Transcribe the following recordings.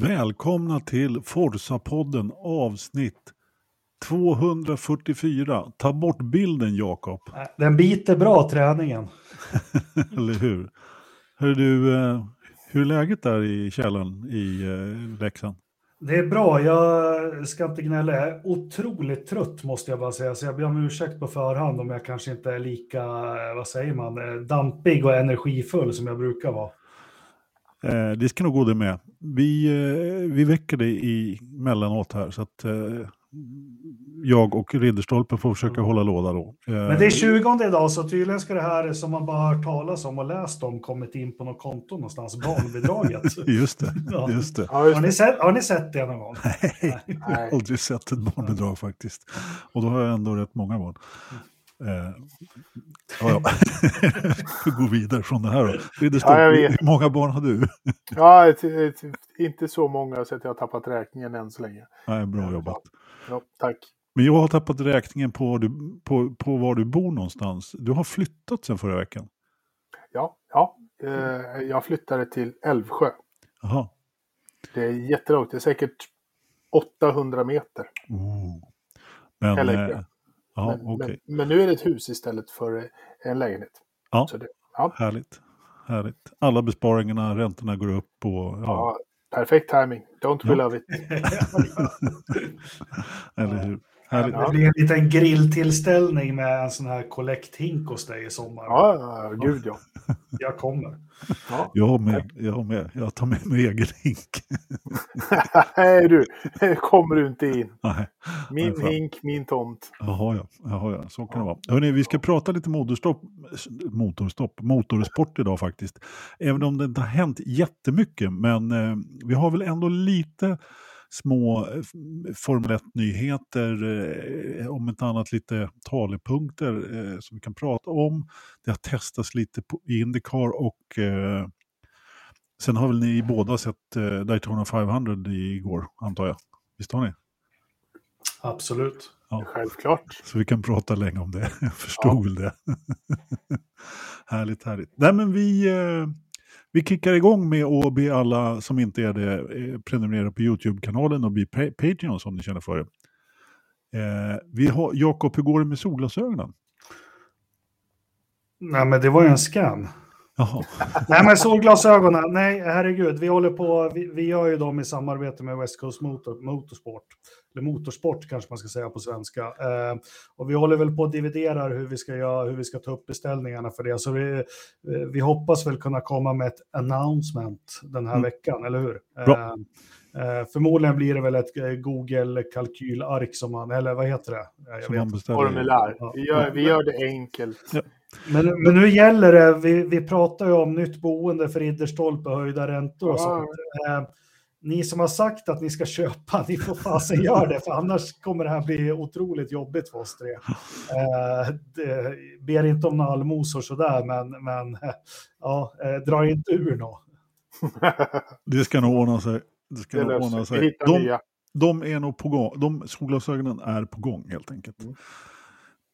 Välkomna till Forsa-podden avsnitt 244. Ta bort bilden Jakob. Den biter bra träningen. Eller hur? Hör du, eh, hur är läget där i källaren i eh, Leksand? Det är bra, jag ska inte gnälla. Jag är otroligt trött måste jag bara säga, så jag ber om ursäkt på förhand om jag kanske inte är lika, eh, vad säger man, dampig och energifull som jag brukar vara. Eh, det ska nog gå det med. Vi, eh, vi väcker dig i mellanåt här så att eh, jag och Ridderstolpen får försöka hålla låda då. Eh, Men det är 20 idag, så tydligen ska det här som man bara hört talas om och läst om kommit in på något konto någonstans, barnbidraget. Just det, Ja. just det. Ja, just Har ni, sett, har ni sett det någon gång? Nej, jag har aldrig sett ett barnbidrag faktiskt. Och då har jag ändå rätt många barn. Eh, ja, ja. Vi går vidare från det här då. Ridderstolpe, Ja, jag vet. hur många barn har du? Ja, inte så många så att jag har tappat räkningen än så länge. Nej, bra jobbat. Ja, tack. Men jag har tappat räkningen på, var du, på, på var du bor någonstans. Du har flyttat sen förra veckan. Ja, ja. Eh, jag flyttade till Älvsjö. Jaha. Det är jättelångt. Det är säkert 800 meter. Oh. Men, Eller- eh, ja, men, okej. men, men nu är det ett hus istället för en lägenhet. Ja. Så det, ja, Härligt. Härligt. Alla besparingarna, räntorna går upp och ja, ja, perfekt timing. Don't we Ja. love it? eller hur. Härligt. Det blir en liten grilltillställning med en sån här kollekthink hos dig i sommar. Ja, ja, gud ja. Jag kommer. ja. Jag har med, jag har med. Jag tar med mig egen hink. Nej du, kommer du inte in. Nej, Min Nej, hink, min tomt. Jaha, ja. Jaha, ja. Så kan det vara. Hörrni, vi ska prata lite motorstopp, motorstopp, motorsport idag faktiskt. Även om det inte har hänt jättemycket, men eh, vi har väl ändå lite små Formel 1-nyheter, eh, om inte annat lite talepunkter eh, som vi kan prata om. Det har testats lite på, i Indycar och eh, sen har väl ni båda sett eh, Daytona 500 igår, antar jag? Visst har ni? Absolut. Självklart. Så vi kan prata länge om det. Jag förstod väl det. härligt, härligt. Nej, men vi, eh, vi kickar igång med att be alla som inte är det eh, prenumerera på YouTube-kanalen och bli pa- Patreon om ni känner för det. Eh, vi har, Jakob, hur går det med solglasögonen? Nej, men det var ju en. Jaha, Nej, men solglasögonen, nej, herregud, vi håller på, vi, vi gör ju dem i samarbete med West Coast Motor, Motorsport, eller Motorsport kanske man ska säga på svenska. Eh, och vi håller väl på att dividerar hur vi ska göra, hur vi ska ta upp beställningarna för det. Så vi, eh, vi hoppas väl kunna komma med ett announcement den här Mm. veckan, eller hur? Eh, eh, förmodligen blir det väl ett eh, Google-kalkylark som man, eller vad heter det? Eh, Jag som vet man beställer. Formulär. Ja. Vi gör, vi gör det enkelt. Men, men nu gäller det, vi, vi pratar ju om nytt boende för Ridderstolpe, höjda räntor och Ja. sånt. Ni som har sagt att ni ska köpa, ni får fasen göra det, för annars kommer det här bli otroligt jobbigt för oss tre. Eh, det, ber inte om några allmosor sådär, men, men eh, ja, eh, dra inte ur nå. Det ska nog ordna sig. Det ska Det nog ordna sig. De, de är nog på gång. De solglasögonen är på gång helt enkelt. Mm.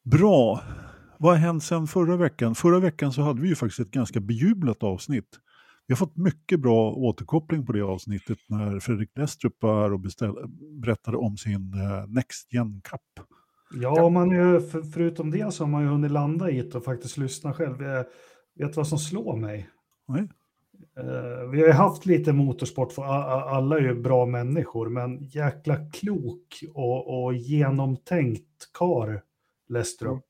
Bra. Vad har hänt sen förra veckan? Förra veckan så hade vi ju faktiskt ett ganska bejublat avsnitt. Vi har fått mycket bra återkoppling på det avsnittet när Fredrik Lestrup var här och beställ, berättade om sin eh, Next Gen Cup. Ja, man är ju, för, förutom det så har man ju hunnit landa i det och faktiskt lyssna själv. Jag vet vad som slår mig? Nej? Eh, vi har ju haft lite motorsport, för alla är ju bra människor, men jäkla klok och, och genomtänkt kar Lestrup.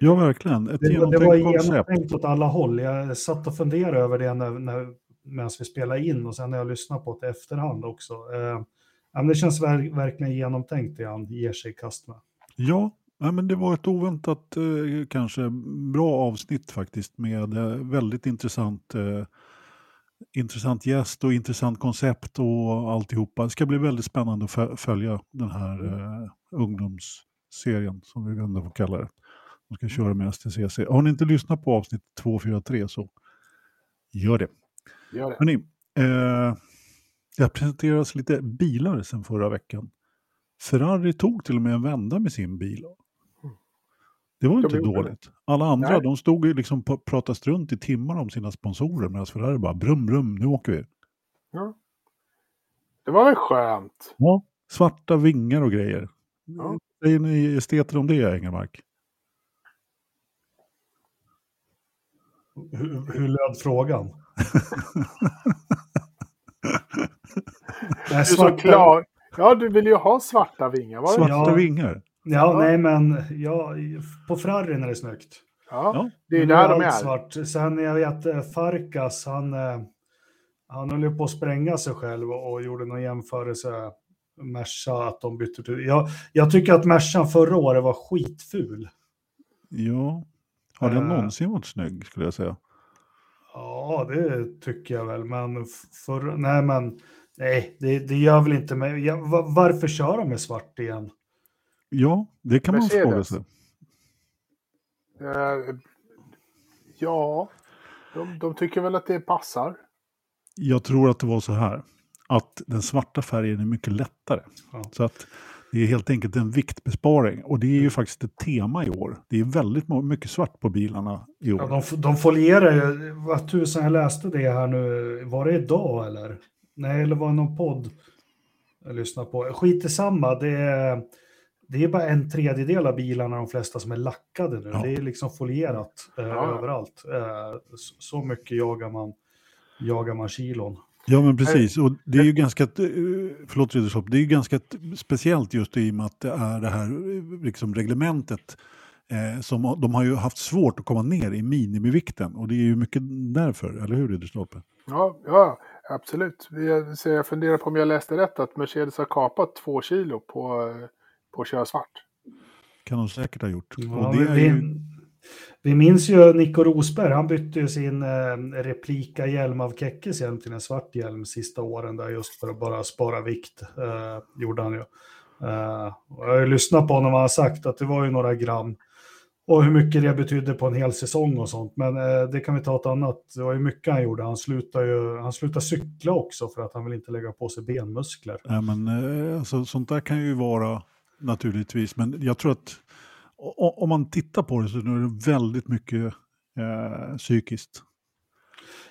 Ja, verkligen. Ett Det, var- det var genomtänkt genomtänkt åt alla håll. Jag satt och funderade över det när, när, medan vi spelade in och sen när jag lyssnade på det i efterhand också. Eh, men det känns ver, verkligen genomtänkt det han ger sig i kast med. Ja, ja, men det var ett oväntat eh, kanske bra avsnitt faktiskt med eh, väldigt intressant, eh, intressant gäst och intressant koncept och alltihopa. Det ska bli väldigt spännande att fö- följa den här eh, ungdomsserien som vi ändå får kalla det. De ska köra med STCC. Har ni inte lyssnat på avsnitt 243 så gör det. Gör det. Hörrni, eh, det presenteras lite bilar sen förra veckan. Ferrari tog till och med en vända med sin bil. Det var De inte det. dåligt. Alla andra, Nej. de stod ju liksom och pratade strunt i timmar om sina sponsorer medan Ferrari bara brum brum, nu åker vi. Ja. Det var väl skönt? Ja, svarta vingar och grejer. Ja. Säger ni esteter om det, Engelmark? Hur, hur löd frågan? Nej, Du är så svarta- klar. Ja, du vill ju ha svarta vingar. Var? Svarta Ja. vingar? Ja, Ja. nej men ja, på Ferrarin är det snyggt. Ja, Ja. det är där de är. Svart. Sen jag vet eh, Farkas, han, eh, han höll ju på att spränga sig själv och, och gjorde någon jämförelse. Merca, att de bytte till. Jag, jag tycker att Mercan förra året var skitful. Ja. Har den Eh. någonsin varit snygg, skulle jag säga? Ja, det tycker jag väl, men för, nej, men nej, det, det gör väl inte mig. Varför kör de med svart igen? Ja, det kan man Mercedes. fråga sig. Eh, ja, de, de tycker väl att det passar. Jag tror att det var så här. Att den svarta färgen är mycket lättare. Ja. Så att det är helt enkelt en viktbesparing. Och det är ju faktiskt ett tema i år. Det är väldigt mycket svart på bilarna i år. Ja, de, de folierar ju, vad tusan jag läste det här nu, var det idag eller? Nej, eller var det någon podd jag lyssnade på? Skit i samma, det är, det är bara en tredjedel av bilarna, de flesta som är lackade nu. Ja. Det är liksom folierat eh, Ja. överallt. Eh, så, så mycket jagar man, jagar man kilon. Ja men precis, och det är ju ganska, eh, förlåt Ridderstolpe, det är ju ganska speciellt just i och med att det är det här eh, liksom reglementet eh, som de har ju haft svårt att komma ner i minimivikten och det är ju mycket därför, eller hur Ridderstolpe? Ja, ja absolut. Jag, funderar på om jag läste rätt att Mercedes har kapat två kilo på, eh, på att köra svart. Kan de säkert ha gjort. Ja, och det är ju, vi minns ju Nico Rosberg, han bytte ju sin eh, replika-hjälm av Kekkes hjälm till en svart hjälm sista åren där just för att bara spara vikt. Eh, gjorde han ju. Eh, och jag har ju lyssnat på honom och han har sagt att det var ju några gram och hur mycket det betydde på en hel säsong och sånt. Men eh, det kan vi ta ett annat. Det var ju mycket han gjorde. Han slutade ju han slutade cykla också för att han vill inte lägga på sig benmuskler. ja, men, eh, alltså, sånt där kan ju vara naturligtvis, men jag tror att och, om man tittar på det så är det väldigt mycket eh, psykiskt.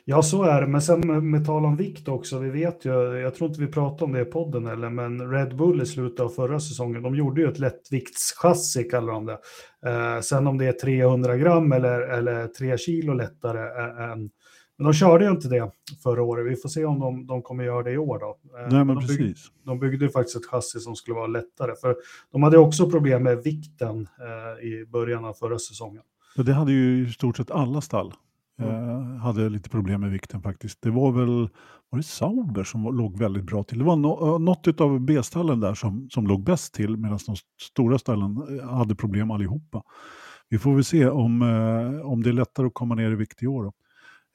Ja, så är det. Men sen med, med tal om vikt också, vi vet ju, jag tror inte vi pratade om det i podden eller, men Red Bull i slutet av förra säsongen, de gjorde ju ett lättviktschassi kallar de det. Eh, sen om det är 300 gram eller, eller 3 kilo lättare eh, än, men de körde ju inte det förra året. Vi får se om de, de kommer göra det i år då. Eh, Nej men de, precis. de byggde ju faktiskt ett chassi som skulle vara lättare, för de hade också problem med vikten eh, i början av förra säsongen. Ja, det hade ju i stort sett alla stall. Eh, hade lite problem med vikten faktiskt. Det var väl var det Sauber som låg väldigt bra till. Det var no, eh, något av B-stallen där som, som låg bäst till medan de stora stallen eh, hade problem allihopa. Vi får väl se om, eh, om det är lättare att komma ner i vikt i år. Då.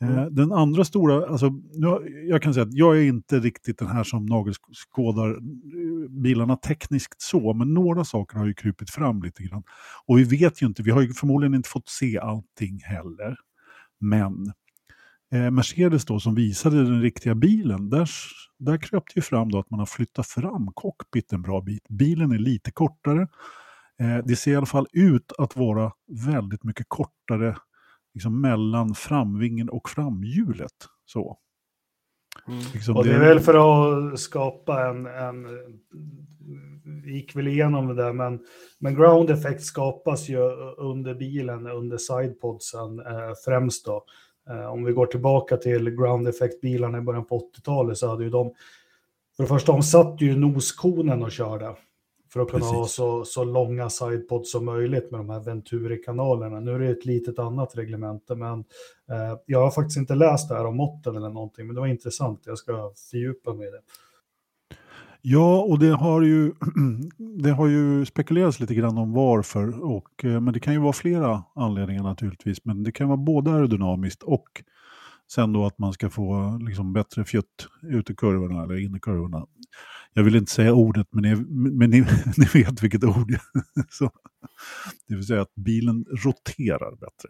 Eh, Den andra stora, alltså, nu, jag kan säga att jag är inte riktigt den här som nagelskådar eh, bilarna tekniskt så, men några saker har ju krupit fram lite grann. Och vi vet ju inte, vi har ju förmodligen inte fått se allting heller. Men eh, Mercedes då som visade den riktiga bilen, där, där kröp det ju fram då att man har flyttat fram cockpit en bra bit. Bilen är lite kortare. Eh, det ser i alla fall ut att vara väldigt mycket kortare liksom mellan framvingen och framhjulet. Så. Mm. Liksom Och det är väl för att skapa en, en vi gick väl igenom det där, men, men ground effect skapas ju under bilen, under sidepodsen eh, främst då. Eh, om vi går tillbaka till ground effect-bilarna i början på 80-talet så hade ju de, för det första, de satt ju noskonen och körde för att kunna Precis. ha så, så långa sidepods som möjligt med de här Venturi-kanalerna. Nu är det ett litet annat reglemente, men eh, jag har faktiskt inte läst det här om måtten eller någonting, men det var intressant. Jag ska fördjupa mig i det. Ja, och det har, ju, det har ju spekulerats lite grann om varför. Och, eh, men det kan ju vara flera anledningar naturligtvis. Men det kan vara både aerodynamiskt och sen då att man ska få liksom, bättre fjutt ut i kurvorna eller in i kurvorna. Jag vill inte säga ordet, men ni, men ni, ni vet vilket ord. Så, det vill säga att bilen roterar bättre.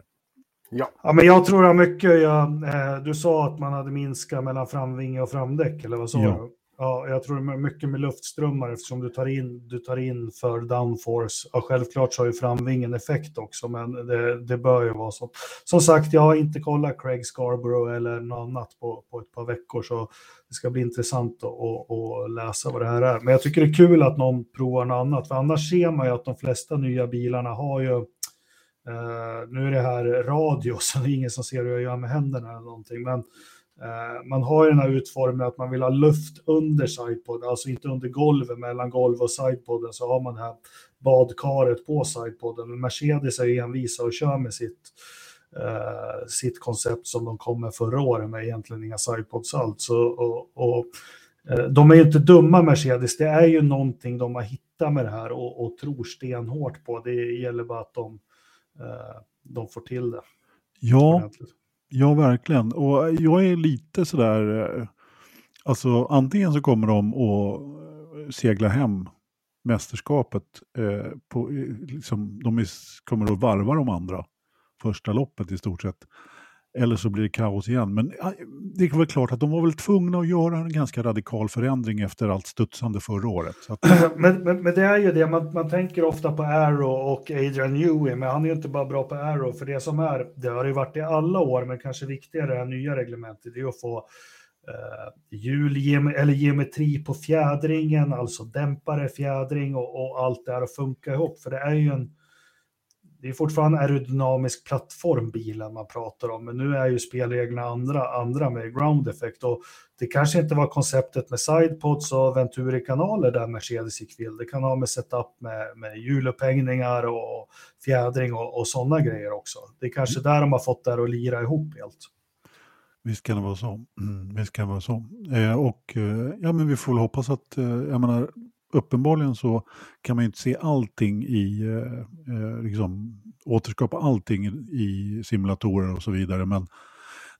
Ja, men jag tror att mycket, ja, eh, du sa att man hade minskat mellan framvinge och framdäck, eller vad sa Ja. du? Ja, jag tror det är mycket med luftströmmar eftersom du tar in, du tar in för downforce. Ja, självklart så har ju framvingen effekt också, men det, det bör ju vara så. Som sagt, jag har inte kollat Craig Scarborough eller något annat på, på ett par veckor, så det ska bli intressant att, att, att läsa vad det här är. Men jag tycker det är kul att någon provar något annat, för annars ser man ju att de flesta nya bilarna har ju Uh, nu är det här radio, så det är ingen som ser hur jag gör med händerna eller någonting. Men man har ju den här utformningen att man vill ha luft under sidepodden, alltså inte under golvet, mellan golv och sidepodden, så har man det här badkaret på sidepodden. Men Mercedes är envisa och kör med sitt, uh, sitt koncept som de kom med förra året med egentligen inga sidepods alls. Och, och, de är ju inte dumma Mercedes, det är ju någonting de har hittat med det här och, och tror stenhårt på. Det gäller bara att de Eh, de får till det. Ja, ja, verkligen. Och jag är lite sådär, eh, alltså antingen så kommer de att eh, segla hem mästerskapet, eh, på, liksom, de kommer att varva de andra första loppet i stort sett. Eller så blir det kaos igen. Men det är väl klart att de var väl tvungna att göra en ganska radikal förändring efter allt studsande förra året. Att... men, men, men, det är ju det, man, man tänker ofta på Arrow och Adrian Newey, men han är ju inte bara bra på Arrow, för det som är, det har ju varit i alla år, men kanske viktigare än nya reglementet, det är att få eh, hjul, eller geometri på fjädringen, alltså dämpare, fjädring och, och allt det här att funka ihop, för det är ju en det är fortfarande aerodynamisk plattform bilen man pratar om, men nu är ju spelreglerna andra, andra med ground effect och det kanske inte var konceptet med sidepods och Venturi-kanaler där Mercedes gick fel. Det kan ha med setup med, med hjulupphängningar och fjädring och, och sådana grejer också. Det är kanske där de har fått det att lira ihop helt. Visst kan det vara så. Mm, visst kan det vara så. Eh, och eh, ja, men vi får väl hoppas att, eh, jag menar, uppenbarligen så kan man inte se allting i, eh, eh, liksom, återskapa allting i simulatorer och så vidare. Men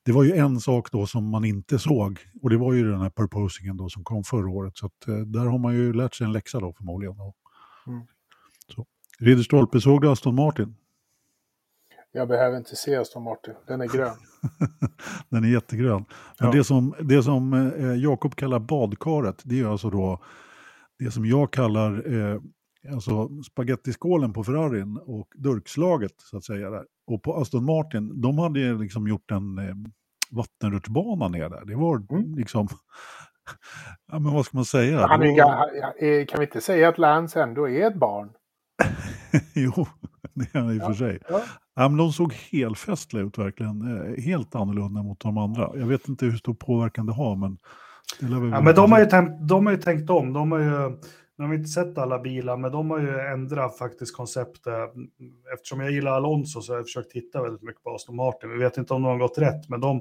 det var ju en sak då som man inte såg och det var ju den här purposingen då som kom förra året. Så att, eh, där har man ju lärt sig en läxa då förmodligen. Mm. Så. Ridderstolpe, såg du Aston Martin? Jag behöver inte se Aston Martin, den är grön. den är jättegrön. Men ja. det som, det som eh, Jakob kallar badkaret, det är alltså då det som jag kallar eh, alltså spagettiskålen på Ferrarin och durkslaget så att säga. Där. Och på Aston Martin, de hade liksom gjort en eh, vattenrutschbana ner där. Det var mm. liksom, ja men vad ska man säga? Han är, var... Kan vi inte säga att Lance ändå är ett barn? jo, det är han i och ja, för sig. Ja. Ja, men de såg helt festliga ut verkligen. Eh, helt annorlunda mot de andra. Jag vet inte hur stor påverkan det har, men Ja, men de har, ju tänkt, de har ju tänkt om. De har ju, nu har vi inte sett alla bilar, men de har ju ändrat faktiskt konceptet. Eftersom jag gillar Alonso så har jag försökt hitta väldigt mycket på Aston Martin. Vi vet inte om de har gått rätt, men de,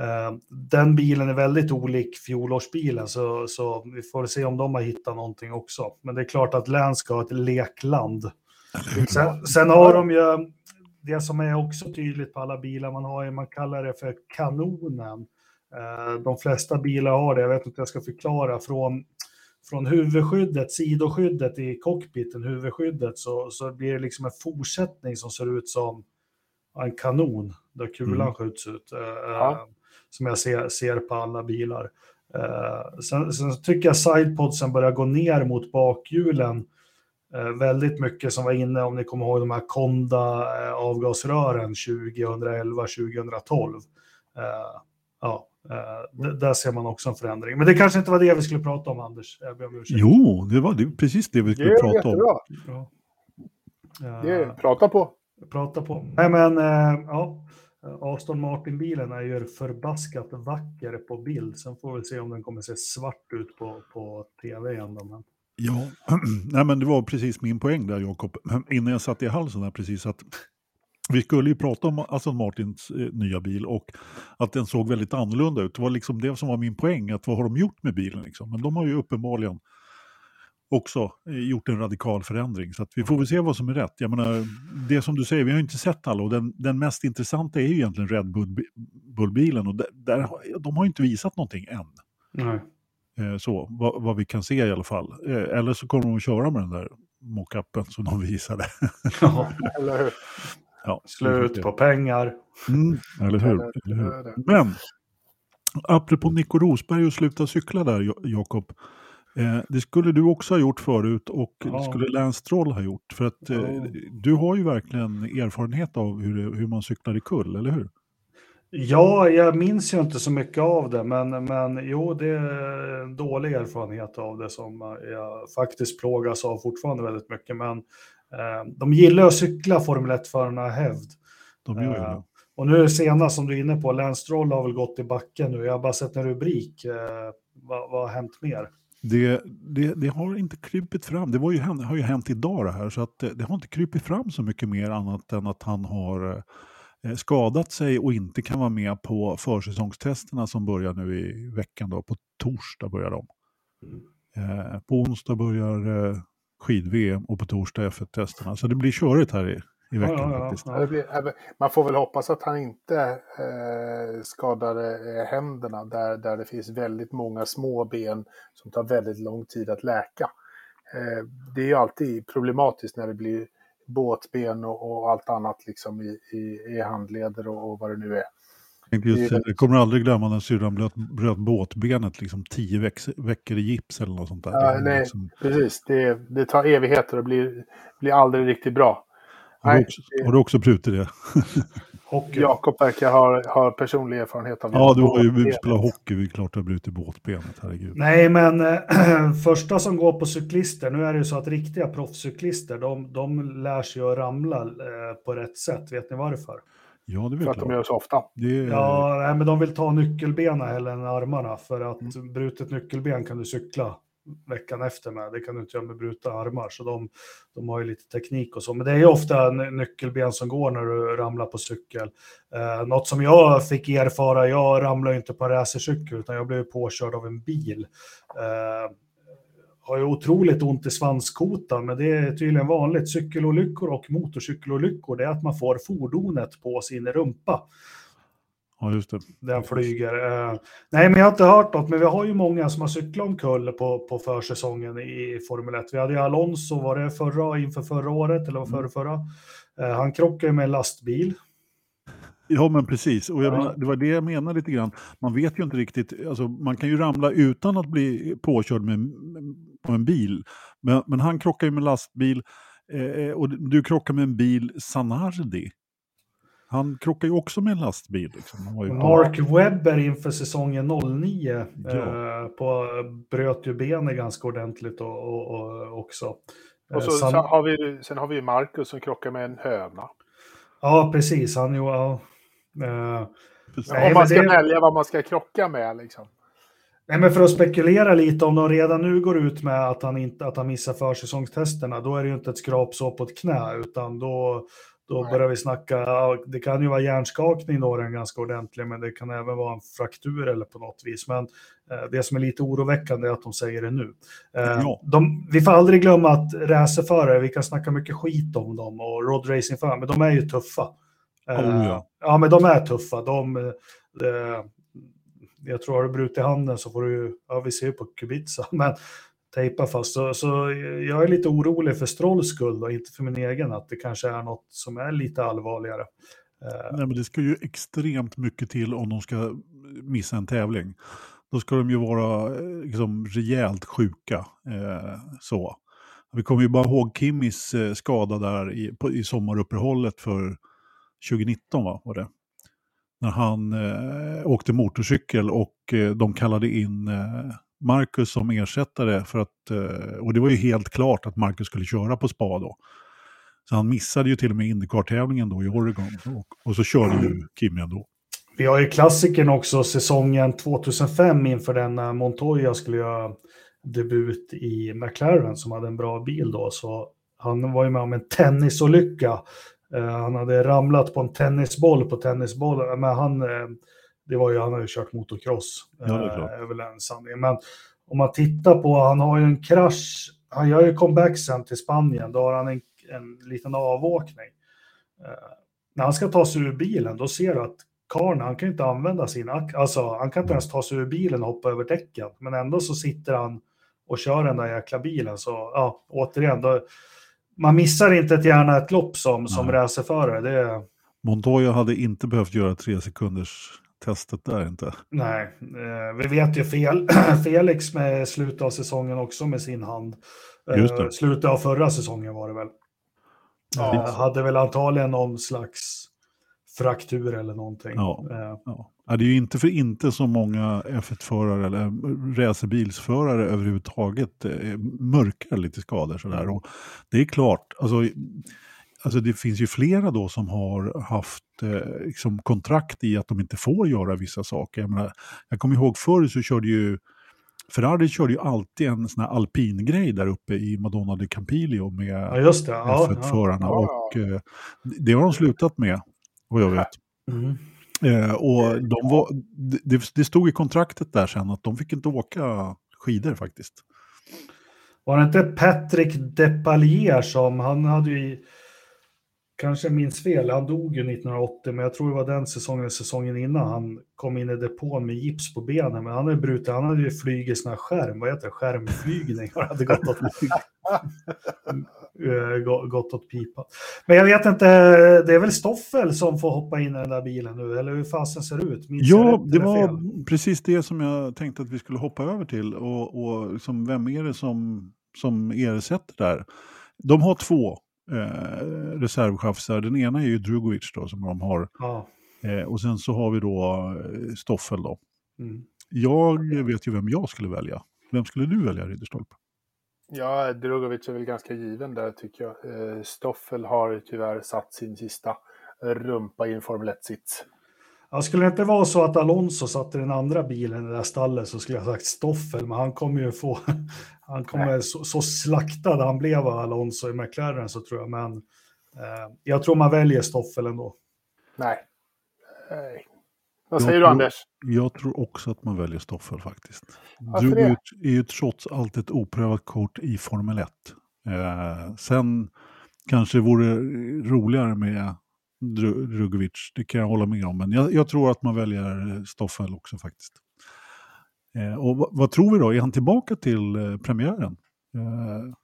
eh, den bilen är väldigt olik fjolårsbilen, så, så vi får se om de har hittat någonting också. Men det är klart att Län ska ha ett lekland. Sen, sen har de ju, det som är också tydligt på alla bilar man har, man kallar det för kanonen. Eh, de flesta bilar har det, jag vet inte hur jag ska förklara, från, från huvudskyddet, sidoskyddet i cockpiten, huvudskyddet, så, så blir det liksom en fortsättning som ser ut som en kanon, där kulan mm. skjuts ut, eh, ja. som jag ser, ser på alla bilar. Eh, sen, sen tycker jag sidepodsen börjar gå ner mot bakhjulen väldigt mycket som var inne, om ni kommer ihåg de här Konda avgasrören 2011-2012. Ja, där ser man också en förändring. Men det kanske inte var det vi skulle prata om, Anders. Jag ber om Jo, det var det, precis det vi skulle det prata jättebra. om. Ja. Uh, prata på. Prata på. Nej, men uh, ja. Aston Martin-bilen är ju förbaskat vacker på bild. Sen får vi se om den kommer se svart ut på, på tv igen. Då, men... Ja, Nej, men det var precis min poäng där, Jakob. Innan jag satte i halsen där precis att vi skulle ju prata om Aston Martins eh, nya bil och att den såg väldigt annorlunda ut. Det var liksom det som var min poäng, att vad har de gjort med bilen? Liksom? Men de har ju uppenbarligen också eh, gjort en radikal förändring. Så att vi får väl se vad som är rätt. Jag menar, det som du säger, vi har inte sett alla och den, den mest intressanta är ju egentligen Red Bull-bilen och där, där, de har inte visat någonting än. Nej. Eh, så, vad, vad, vi kan se i alla fall. Eller så kommer de att köra med den där mockupen som de visade. Ja, eller hur. Ja, Slut på pengar. Mm, eller hur? Eller hur? Men Apropå Nico Rosberg och sluta cykla där, Jakob. Eh, det skulle du också ha gjort förut och ja. det skulle Lance Stroll ha gjort. För att eh, ja. du har ju verkligen erfarenhet av hur, hur man cyklar i kull, eller hur? Ja, jag minns ju inte så mycket av det, men, men jo, det är en dålig erfarenhet av det som jag faktiskt plågas av fortfarande väldigt mycket. Men de gillar att cykla Formel 1-förarna hävd. De gör ju det. Och nu senast som du är inne på, Lance Stroll har väl gått i backen nu. Jag har bara sett en rubrik. Eh, vad, vad har hänt mer? Det, det, det, har inte krypit fram. Det var ju, har ju hänt idag det här, så att det, det har inte krypit fram så mycket mer annat än att han har eh, skadat sig och inte kan vara med på försäsongstesterna som börjar nu i veckan. Då. På torsdag börjar de. Mm. Eh, på onsdag börjar eh, skid-VM och på torsdag F1-testerna. Så det blir körigt här i, i veckan ja, faktiskt. Ja, blir, man får väl hoppas att han inte eh, skadar eh, händerna där, där det finns väldigt många små ben som tar väldigt lång tid att läka. Eh, det är ju alltid problematiskt när det blir båtben och, och allt annat liksom i, i, i handleder och, och, vad det nu är. Just, jag kommer aldrig glömma när syrran bröt, bröt båtbenet liksom tio veck, veckor i gips eller något sånt där. Ja, nej, liksom... precis. Det, det tar evigheter och blir, blir aldrig riktigt bra. Har du också, har du också brutit det? Jakob verkar ha, ha personlig erfarenhet av det. Ja, du har ju spelat hockey, det är klart du har brutit båtbenet, herregud. Nej, men äh, första som går på cyklister, nu är det ju så att riktiga proffscyklister, de, de lär sig att ramla äh, på rätt sätt. Vet ni varför? Ja, det vet För att de gör så ofta. Det... Ja, nej, men de vill ta nyckelbenen hellre än armarna, för att mm. brutet nyckelben kan du cykla veckan efter med. Det kan du inte göra med brutna armar, så de, de har ju lite teknik och så. Men det är ju ofta nyckelben som går när du ramlar på cykel. Eh, något som jag fick erfara, jag ramlade inte på racercykel utan jag blev påkörd av en bil. Eh, har ju otroligt ont i svanskotan, men det är tydligen vanligt. Cykelolyckor och motorcykelolyckor, det är att man får fordonet på sin rumpa. Ja, just det. Den flyger. Uh, nej, men jag har inte hört något, men vi har ju många som har cyklat omkull på, på försäsongen i Formel 1. Vi hade ju Alonso, var det förra, inför förra året, eller var förra, förra? Uh, han krockade med en lastbil. Ja, men precis. Och jag menar, det var det jag menade lite grann. Man vet ju inte riktigt, alltså, man kan ju ramla utan att bli påkörd med, på en bil. Men, men han krockar ju med lastbil eh, och du krockar med en bil Sanardi. Han krockade ju också med en lastbil. Liksom. Mark Webber inför säsongen 09 ja. eh, på, bröt ju benet ganska ordentligt och, och, och också. Och så, San... har vi, sen har vi Marcus som krockar med en höna. Ja, precis. Han, jo, ja. Eh, nej, om man ska det... välja vad man ska krocka med liksom. Nej, men för att spekulera lite, om de redan nu går ut med att han, inte, att han missar försäsongstesterna, då är det ju inte ett skrapsår på ett knä, utan då, då Nej. börjar vi snacka, det kan ju vara hjärnskakning då, den ganska ordentlig, men det kan även vara en fraktur eller på något vis. Men eh, det som är lite oroväckande är att de säger det nu. Eh, ja. De, vi får aldrig glömma att racerförare, vi kan snacka mycket skit om dem och roadracingförare, men de är ju tuffa. Eh, oh, ja. ja, men de är tuffa. De, eh, jag tror har du brutit handen så får du, ja vi ser ju på Kubica, men tejpa fast. Så, så jag är lite orolig för Strolls skull och inte för min egen, att det kanske är något som är lite allvarligare. Eh, Nej, men det ska ju extremt mycket till om de ska missa en tävling. Då ska de ju vara eh, liksom, rejält sjuka. Eh, så. Vi kommer ju bara ihåg Kimmis eh, skada där i, på, i sommaruppehållet för 2019, va? var det? När han eh, åkte motorcykel och eh, de kallade in eh, Marcus som ersättare för att, eh, och det var ju helt klart att Marcus skulle köra på spa då. Så han missade ju till och med Indycar-tävlingen då i Oregon och, och så körde ju Kimi ändå. Vi har ju klassikern också säsongen 2005 inför den när Montoya skulle göra debut i McLaren som hade en bra bil då. Så han var ju med om en tennisolycka. Uh, han hade ramlat på en tennisboll på tennisbollen, men han uh, det var ju, han har ju kört motocross. Ja, det är, eh, väl en sanning. Men om man tittar på, han har ju en krasch, han gör ju comeback sen till Spanien, då har han en, en liten avåkning. Eh, när han ska ta sig ur bilen, då ser du att karln, han kan inte använda sin, alltså han kan inte ens ta sig ur bilen och hoppa över däcken, men ändå så sitter han och kör den där jäkla bilen. Så ja, återigen, då, man missar inte ett gärna ett lopp som, som racerförare. Det, Montoya hade inte behövt göra tre sekunders testet där inte. Nej, eh, vi vet ju fel, Felix med slutet av säsongen också med sin hand. Eh, Just det. Slutet av förra säsongen var det väl. Ja. Eh, hade väl antagligen någon slags fraktur eller någonting. Ja. Eh, Ja. Ja, det är ju inte för inte så många F1-förare eller racerbilsförare överhuvudtaget eh, mörkar lite skador sådär. Och det är klart, alltså, alltså det finns ju flera då som har haft eh, liksom kontrakt i att de inte får göra vissa saker. Jag, menar, jag kommer ihåg förr så körde ju Ferrari körde ju alltid en sån här alpingrej där uppe i Madonna de Campiglio med ja, just det. Ja, ja. F1-förarna. Ja. Och eh, det har de slutat med, vad jag vet. Mm. Eh, och de var, det, det stod i kontraktet där sen att de fick inte åka skidor faktiskt. Var det inte Patrick Depalier som, han hade ju, kanske minns fel, han dog ju 1980, men jag tror det var den säsongen, säsongen innan han kom in i depån med gips på benen, men han hade brutit, han hade ju flugit sån här skärm, vad heter det, skärmflygning, han hade gått åt, eh, gå- gått åt pipa. Men jag vet inte, det är väl Stoffel som får hoppa in i den där bilen nu, eller hur fasen ser det ut? Minns Ja, det eller var fel? precis det som jag tänkte att vi skulle hoppa över till. Och, och liksom, vem är det som, som ersätter där? De har två eh. Den ena är ju Drugovic då, som de har. Ja. Eh, och sen så har vi då eh, Stoffel då. Mm. Jag vet ju vem jag skulle välja. Vem skulle du välja, Ridderstolpe? Ja, Drugovic är väl ganska given där tycker jag. Eh, Stoffel har tyvärr satt sin sista rumpa i en Formel 1-sits. Ja, skulle det inte vara så att Alonso satt i den andra bilen i det där stallet så skulle jag sagt Stoffel, men han kommer ju få, han kommer så, så slaktad han blev av Alonso i McLaren så tror jag, men eh, jag tror man väljer Stoffel ändå. Nej. Nej. Vad Jag säger du tror- Anders? Jag tror också att man väljer Stoffel faktiskt. Varför Du det? är ju, är ju trots allt ett oprövat kort i Formel 1. Eh, sen kanske det vore roligare med Drugovic, det kan jag hålla med om. Men jag, jag tror att man väljer Stoffel också faktiskt. Eh, och vad, vad tror vi då? Är han tillbaka till eh, premiären? Eh,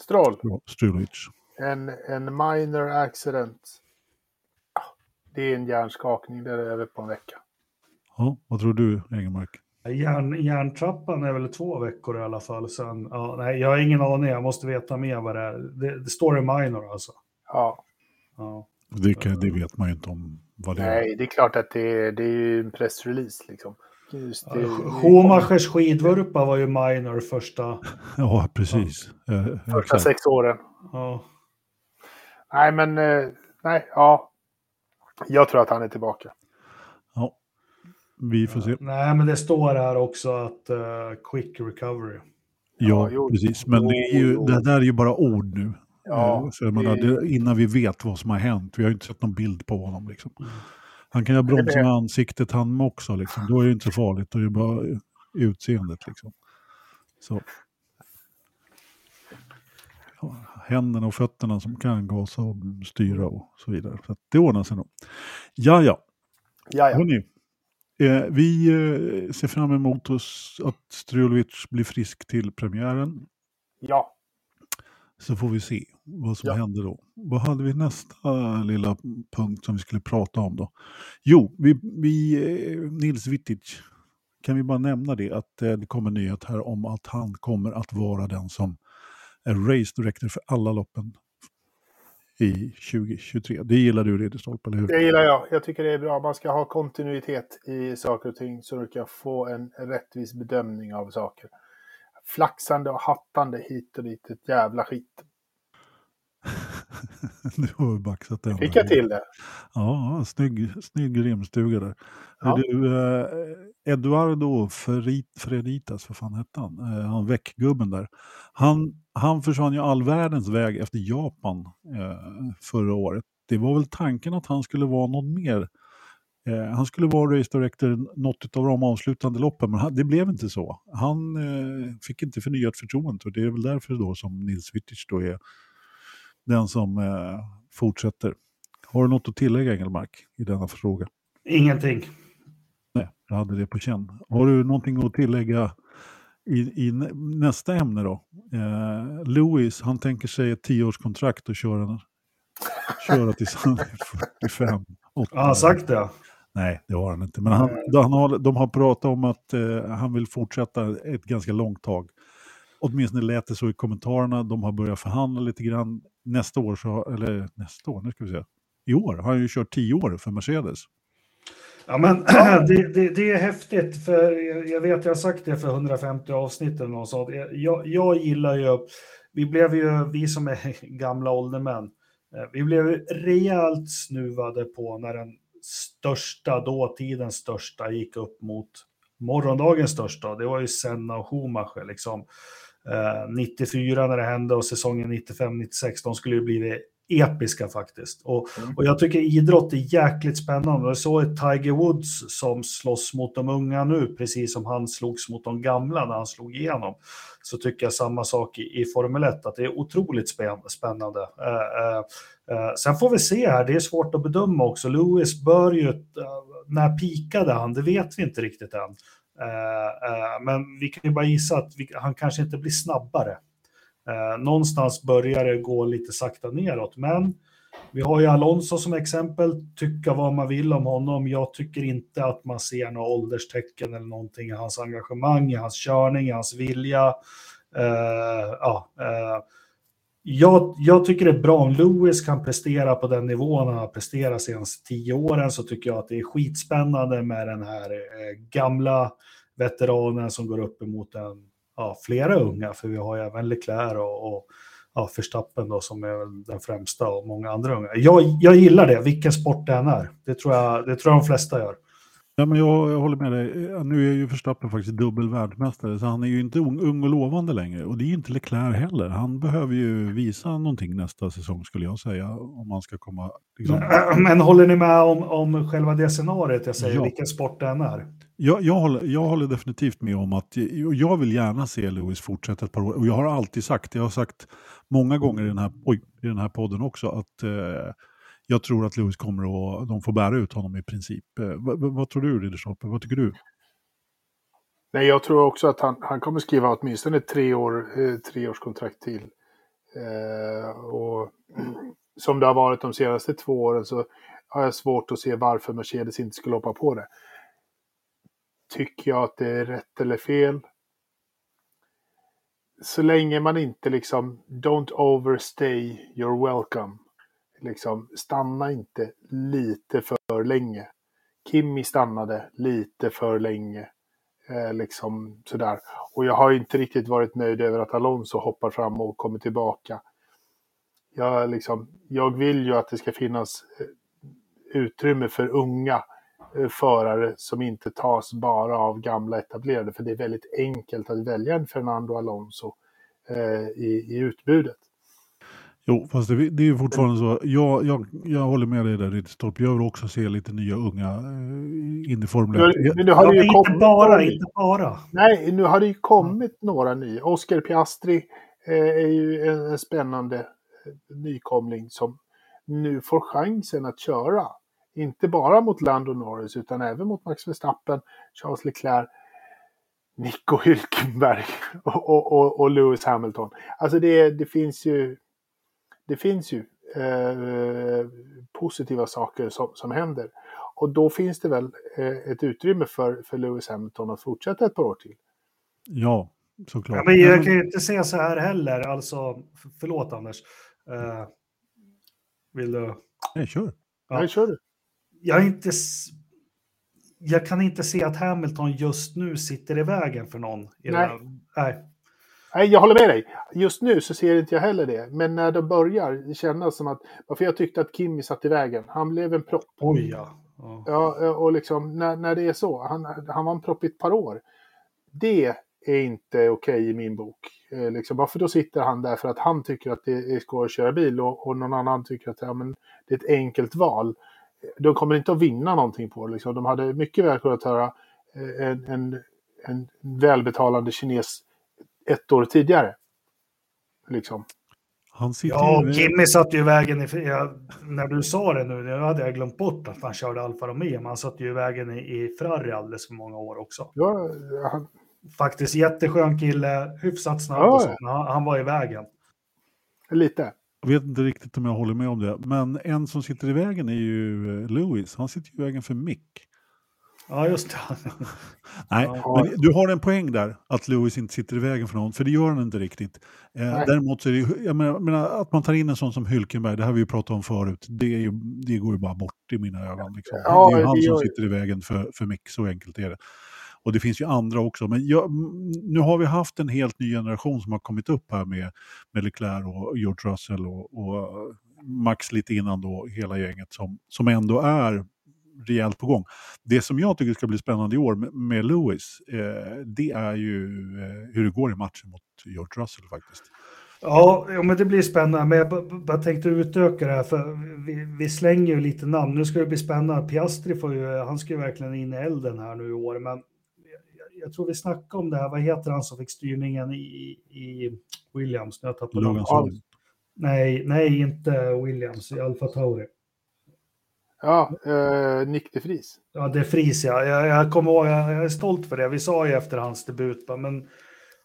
Stroll. Strulovic. En, en minor accident. Ja, Det är en hjärnskakning, det är över på en vecka. Ja, vad tror du, Engelmark? Järn, järntrappan är väl två veckor i alla fall. Sen, ja, nej, jag har ingen aning, jag måste veta mer vad det är. Det, det står i minor alltså. Ja, Ja. Det, kan, det vet man ju inte om vad det är. nej, det är klart att det är, det är ju en pressrelease liksom. Just det, Schumachers skidvurpa var ju minor första. Ja, precis. Eh, första exakt. sex åren. Ja. Nej, men eh, nej, ja. Jag tror att han är tillbaka. Ja. Vi får se. Nej, men det står här också att eh, quick recovery. Ja, jo, precis. Men det, är ju, det där är ju bara ord nu. Ja, Eh, så menar, det- innan vi vet vad som har hänt. Vi har ju inte sett någon bild på honom. Liksom. Mm. Han kan ju ha bromsat med ansiktet han också. Liksom. Då är det inte så farligt. Då är det bara utseendet. Liksom. Så. Ja, händerna och fötterna som kan gasa och styra och så vidare. Så det ordnar sig nog. Ja, ja. Ja, ja. Hörrni, eh, vi eh, ser fram emot oss att Strulovic blir frisk till premiären. ja. Så får vi se vad som Ja. händer då. Vad hade vi nästa lilla punkt som vi skulle prata om då? Jo, vi, vi, eh, Nils Wittic, kan vi bara nämna det att eh, det kommer nyhet här om att han kommer att vara den som är race director för alla loppen i 2023. Det gillar du Ridderstolpe, eller hur? Det gillar jag. Jag tycker det är bra. Man ska ha kontinuitet i saker och ting så du kan få en rättvis bedömning av saker. Flaxande och hattande hit och dit, ett jävla skit. du har ju baxat den. Fick jag till det? Ja, snygg, snygg rimstuga där. Ja. Du, eh, Eduardo Ferit, Freditas, vad fan hette han? Eh, han väckgubben där. Han, han försvann ju all världens väg efter Japan eh, förra året. Det var väl tanken att han skulle vara någon mer. Eh, han skulle vara race director något av de avslutande loppen, men det blev inte så. Han eh, fick inte förnyat förtroende och det är väl därför då som Nils Wittich då är den som eh, fortsätter. Har du något att tillägga Engelmark i denna fråga? Ingenting. Nej, jag hade det på känn. Har du någonting att tillägga i, i nä- nästa ämne då? Eh, Lewis, han tänker sig ett tioårskontrakt och köra, köra är 45. 8. Ja, han har sagt det. Nej, det har han inte. Men han, han har, de har pratat om att eh, han vill fortsätta ett ganska långt tag. Åtminstone lät det så i kommentarerna. De har börjat förhandla lite grann. Nästa år, så, eller nästa år, nu ska vi se. I år har han ju kört tio år för Mercedes. Ja, men det, det, det, är häftigt, för jag vet, jag har sagt det för 150 avsnitt eller något sånt. Jag, jag gillar ju, vi blev ju, vi som är gamla åldermän, eh, vi blev rejält snuvade på när den största, dåtidens största, gick upp mot morgondagens största. Det var ju Senna och Schumacher liksom. Eh, 94 när det hände och säsongen 95-96, de skulle ju blivit episka faktiskt. Och, mm. och jag tycker idrott är jäkligt spännande. Jag såg Tiger Woods som slåss mot de unga nu, precis som han slogs mot de gamla när han slog igenom. Så tycker jag samma sak i, i Formel 1, att det är otroligt spännande. Uh, uh, uh, sen får vi se här, det är svårt att bedöma också. Lewis bör ju, när pikade han? Det vet vi inte riktigt än. men vi kan ju bara gissa att vi, han kanske inte blir snabbare. Eh, någonstans börjar det gå lite sakta neråt, men vi har ju Alonso som exempel, tycka vad man vill om honom. Jag tycker inte att man ser några ålderstecken eller någonting i hans engagemang, i hans körning, i hans vilja. Uh, ja, uh, jag, jag, tycker det är bra om Lewis kan prestera på den nivån han har presterat senaste tio åren så tycker jag att det är skitspännande med den här eh, gamla veteranen som går upp emot en ja, flera unga, för vi har ju även Leclerc och, och ja, Verstappen då, som är den främsta och många andra unga. Jag, jag gillar det, vilken sport det än är. Det tror jag, det tror jag de flesta gör. Ja, men jag, jag håller med dig. Nu är ju Verstappen faktiskt dubbel världsmästare, så han är ju inte ung, ung och lovande längre. Och det är ju inte Leclerc heller. Han behöver ju visa någonting nästa säsong skulle jag säga, om man ska komma... Liksom... Men, men, håller ni med om, om själva det scenariet jag säger, ja. vilken sport det än är? Jag, jag, håller, jag håller definitivt med om att jag vill gärna se Lewis fortsätta ett par år. Och jag har alltid sagt, jag har sagt många gånger i den här, oj, i den här podden också, att eh, jag tror att Lewis kommer att, de får bära ut honom i princip. Eh, vad, vad, tror du Ridderstolpe, vad tycker du? Nej, jag tror också att han, han kommer skriva åtminstone tre, år, eh, tre års kontrakt till. Eh, och som det har varit de senaste två åren så har jag svårt att se varför Mercedes inte skulle hoppa på det. Tycker jag att det är rätt eller fel? Så länge man inte liksom, don't overstay your welcome. Liksom, stanna inte lite för länge. Kimmy stannade lite för länge. Eh, liksom sådär. Och jag har inte riktigt varit nöjd över att Alonso hoppar fram och kommer tillbaka. Jag, liksom, jag vill ju att det ska finnas eh, utrymme för unga eh, förare som inte tas bara av gamla etablerade. För det är väldigt enkelt att välja en Fernando Alonso eh, i, i utbudet. Jo, fast det, det är ju fortfarande så. Jag, jag, jag håller med dig där Ridderstolpe. Jag vill också se lite nya unga eh, in i Formel 1. Men nu har det ju inte bara, inte bara. Nej, nu har det ju kommit några nya. Oscar Piastri eh, är ju en, en spännande eh, nykomling som nu får chansen att köra inte bara mot Lando Norris utan även mot Max Verstappen, Charles Leclerc, Nico Hülkenberg och, och, och, och, Lewis Hamilton. Alltså det, det finns ju, det finns ju eh, positiva saker som, som händer. Och då finns det väl eh, ett utrymme för, för Lewis Hamilton att fortsätta ett par år till. Ja, såklart. Ja, men jag kan ju inte säga så här heller, alltså, förlåt Anders. Eh, vill du? Nej, kör. Ja. Nej, kör du jag, inte, jag kan inte se att Hamilton just nu sitter i vägen för någon. I nej. nej. Nej, jag håller med dig. Just nu så ser inte jag heller det. Men när de börjar kännas som att... Varför jag tyckte att Kimi satt i vägen. Han blev en propp. Oj, ja. Ja, ja och liksom när, när det är så. Han, han var en propp i ett par år. Det är inte okej okay i min bok. Eh, liksom, varför då sitter han där för att han tycker att det är skoj att köra bil och, och någon annan tycker att ja, men det är ett enkelt val de kommer inte att vinna någonting på det. Liksom. De hade mycket väl kunnat höra eh, en, en, en välbetalande kines ett år tidigare. Liksom. Han ja, ju... Kimmy satt ju i vägen, i, när du sa det nu, nu hade jag glömt bort att han körde Alfa Romeo, men han satt ju i vägen i, i Ferrari alldeles för många år också. Ja, han... Faktiskt jätteskön kille, hyfsat snabb ja, och så, han, han var i vägen. Lite. Jag vet inte riktigt om jag håller med om det. Men en som sitter i vägen är ju eh, Lewis. Han sitter i vägen för Mick. Ja, just det. Nej, Ja. men du har en poäng där, att Lewis inte sitter i vägen för någon, för det gör han inte riktigt. Eh, däremot så är det jag menar, att man tar in en sån som Hülkenberg, det har vi ju pratat om förut, det, är ju, det går ju bara bort i mina ögon. Liksom. Ja, det är ju han som gör sitter i vägen för, för Mick, så enkelt är det. Och det finns ju andra också, men jag, nu har vi haft en helt ny generation som har kommit upp här med, med Leclerc och George Russell och, och Max lite innan då, hela gänget som, som ändå är rejält på gång. Det som jag tycker ska bli spännande i år med, med Lewis, eh, det är ju eh, hur det går i matchen mot George Russell faktiskt. Ja, ja, men det blir spännande. Men jag bara tänkte utöka det här, för vi, vi slänger ju lite namn. Nu ska det bli spännande. Piastri får ju, han ska ju verkligen in i elden här nu i år, men jag, jag tror vi snackade om det här. Vad heter han som fick styrningen i, i Williams? Jag tappat Logan. Nej, nej, inte Williams, i Alfa Tauri. Ja, eh, Nick de Vries. Ja, det är Fries, ja. Jag, jag kommer ihåg, jag, jag är stolt för det. Vi sa ju efter hans debut, men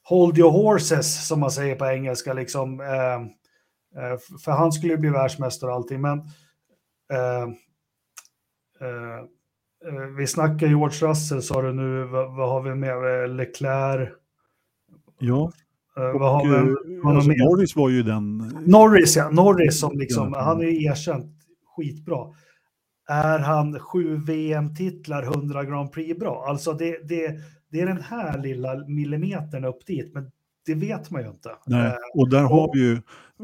hold your horses, som man säger på engelska, liksom. Eh, eh, för han skulle ju bli världsmästare och allting, men eh, eh, eh, vi snackar George Russell, sa du nu. Vad, vad har vi med? Eh, Leclerc? Ja, vad har och, vi? vad alltså? Norris var ju den... Norris, ja. Norris som liksom, Ja. han är ju erkänt skitbra. Är han sju VM-titlar, 100 Grand Prix bra? Alltså det, det, det är den här lilla millimetern upp dit, men det vet man ju inte. Nej, Eh, och där har och- vi ju,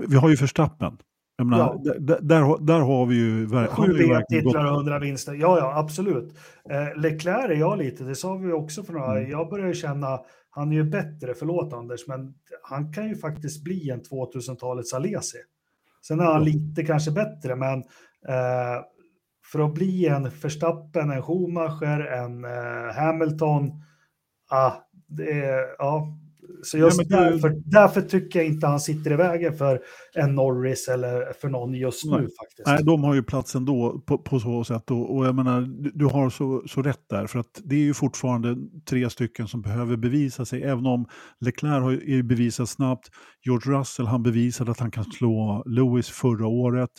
vi har ju Verstappen. Jag menar, Ja. där, där- där, har- vi ju, Sju. VM-titlar och 100 vinster. Ja, ja, absolut. Eh, Leclerc är jag lite, det sa vi också för några. Mm. Jag börjar känna, han är ju bättre, förlåt Anders, men han kan ju faktiskt bli en 2000-talets Alesi. Sen är han lite kanske bättre, men eh, för att bli en Verstappen, en Schumacher, en eh, Hamilton, ah, det är, ja. Så just men det- därför, därför tycker jag inte han sitter i vägen för en Norris eller för någon just nu Nej. faktiskt. Nej, de har ju plats ändå på, på så sätt. Och, och jag menar, du, du har så, så rätt där. För att det är ju fortfarande tre stycken som behöver bevisa sig. Även om Leclerc har ju bevisat snabbt. George Russell, han bevisade att han kan slå Lewis förra året.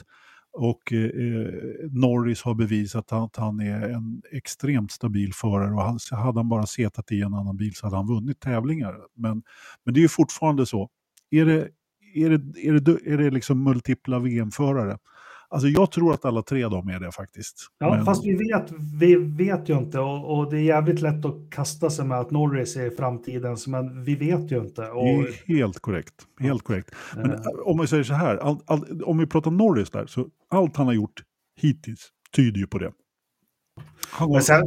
Och eh, Norris har bevisat att han är en extremt stabil förare. Och han, hade han bara setat i en annan bil så hade han vunnit tävlingar. Men, men det är ju fortfarande så. Är det, är det, är det, är det liksom multipla VM-förare? Alltså jag tror att alla tre de är det faktiskt. Ja, Men- fast vi vet, vi vet ju inte och, och det är jävligt lätt att kasta sig med att Norris är framtidens, men vi vet ju inte. Och, Det är helt korrekt. Helt korrekt. Men Eh. om vi säger så här, all, all, om vi pratar Norris där, så allt han har gjort hittills tyder ju på det. Han har, men sen,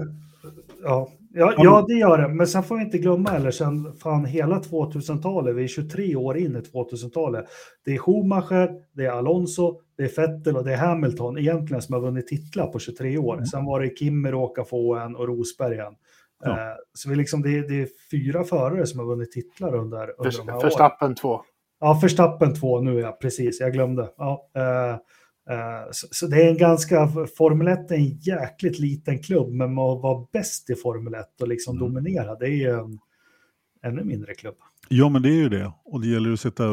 ja, ja, ja, det gör det. Men sen får vi inte glömma heller, sen fan hela 2000-talet, vi är 23 år in i 2000-talet. Det är Schumacher, det är Alonso, det är Vettel och det är Hamilton egentligen som har vunnit titlar på 23 år. Mm. Sen var det Kimmer, Åka få en och Rosberg en. Ja. Eh, Så vi liksom, det, är, det är fyra förare som har vunnit titlar under, under de här åren. Verstappen 2. Ja, Verstappen 2 nu, ja, precis. Jag glömde. Ja, eh, så, så det är en ganska... Formel 1 är en jäkligt liten klubb, men att vara bäst i Formel 1 och liksom Mm. dominera, det är ju en ännu mindre klubb. Ja, men det är ju det. Och det gäller att sätta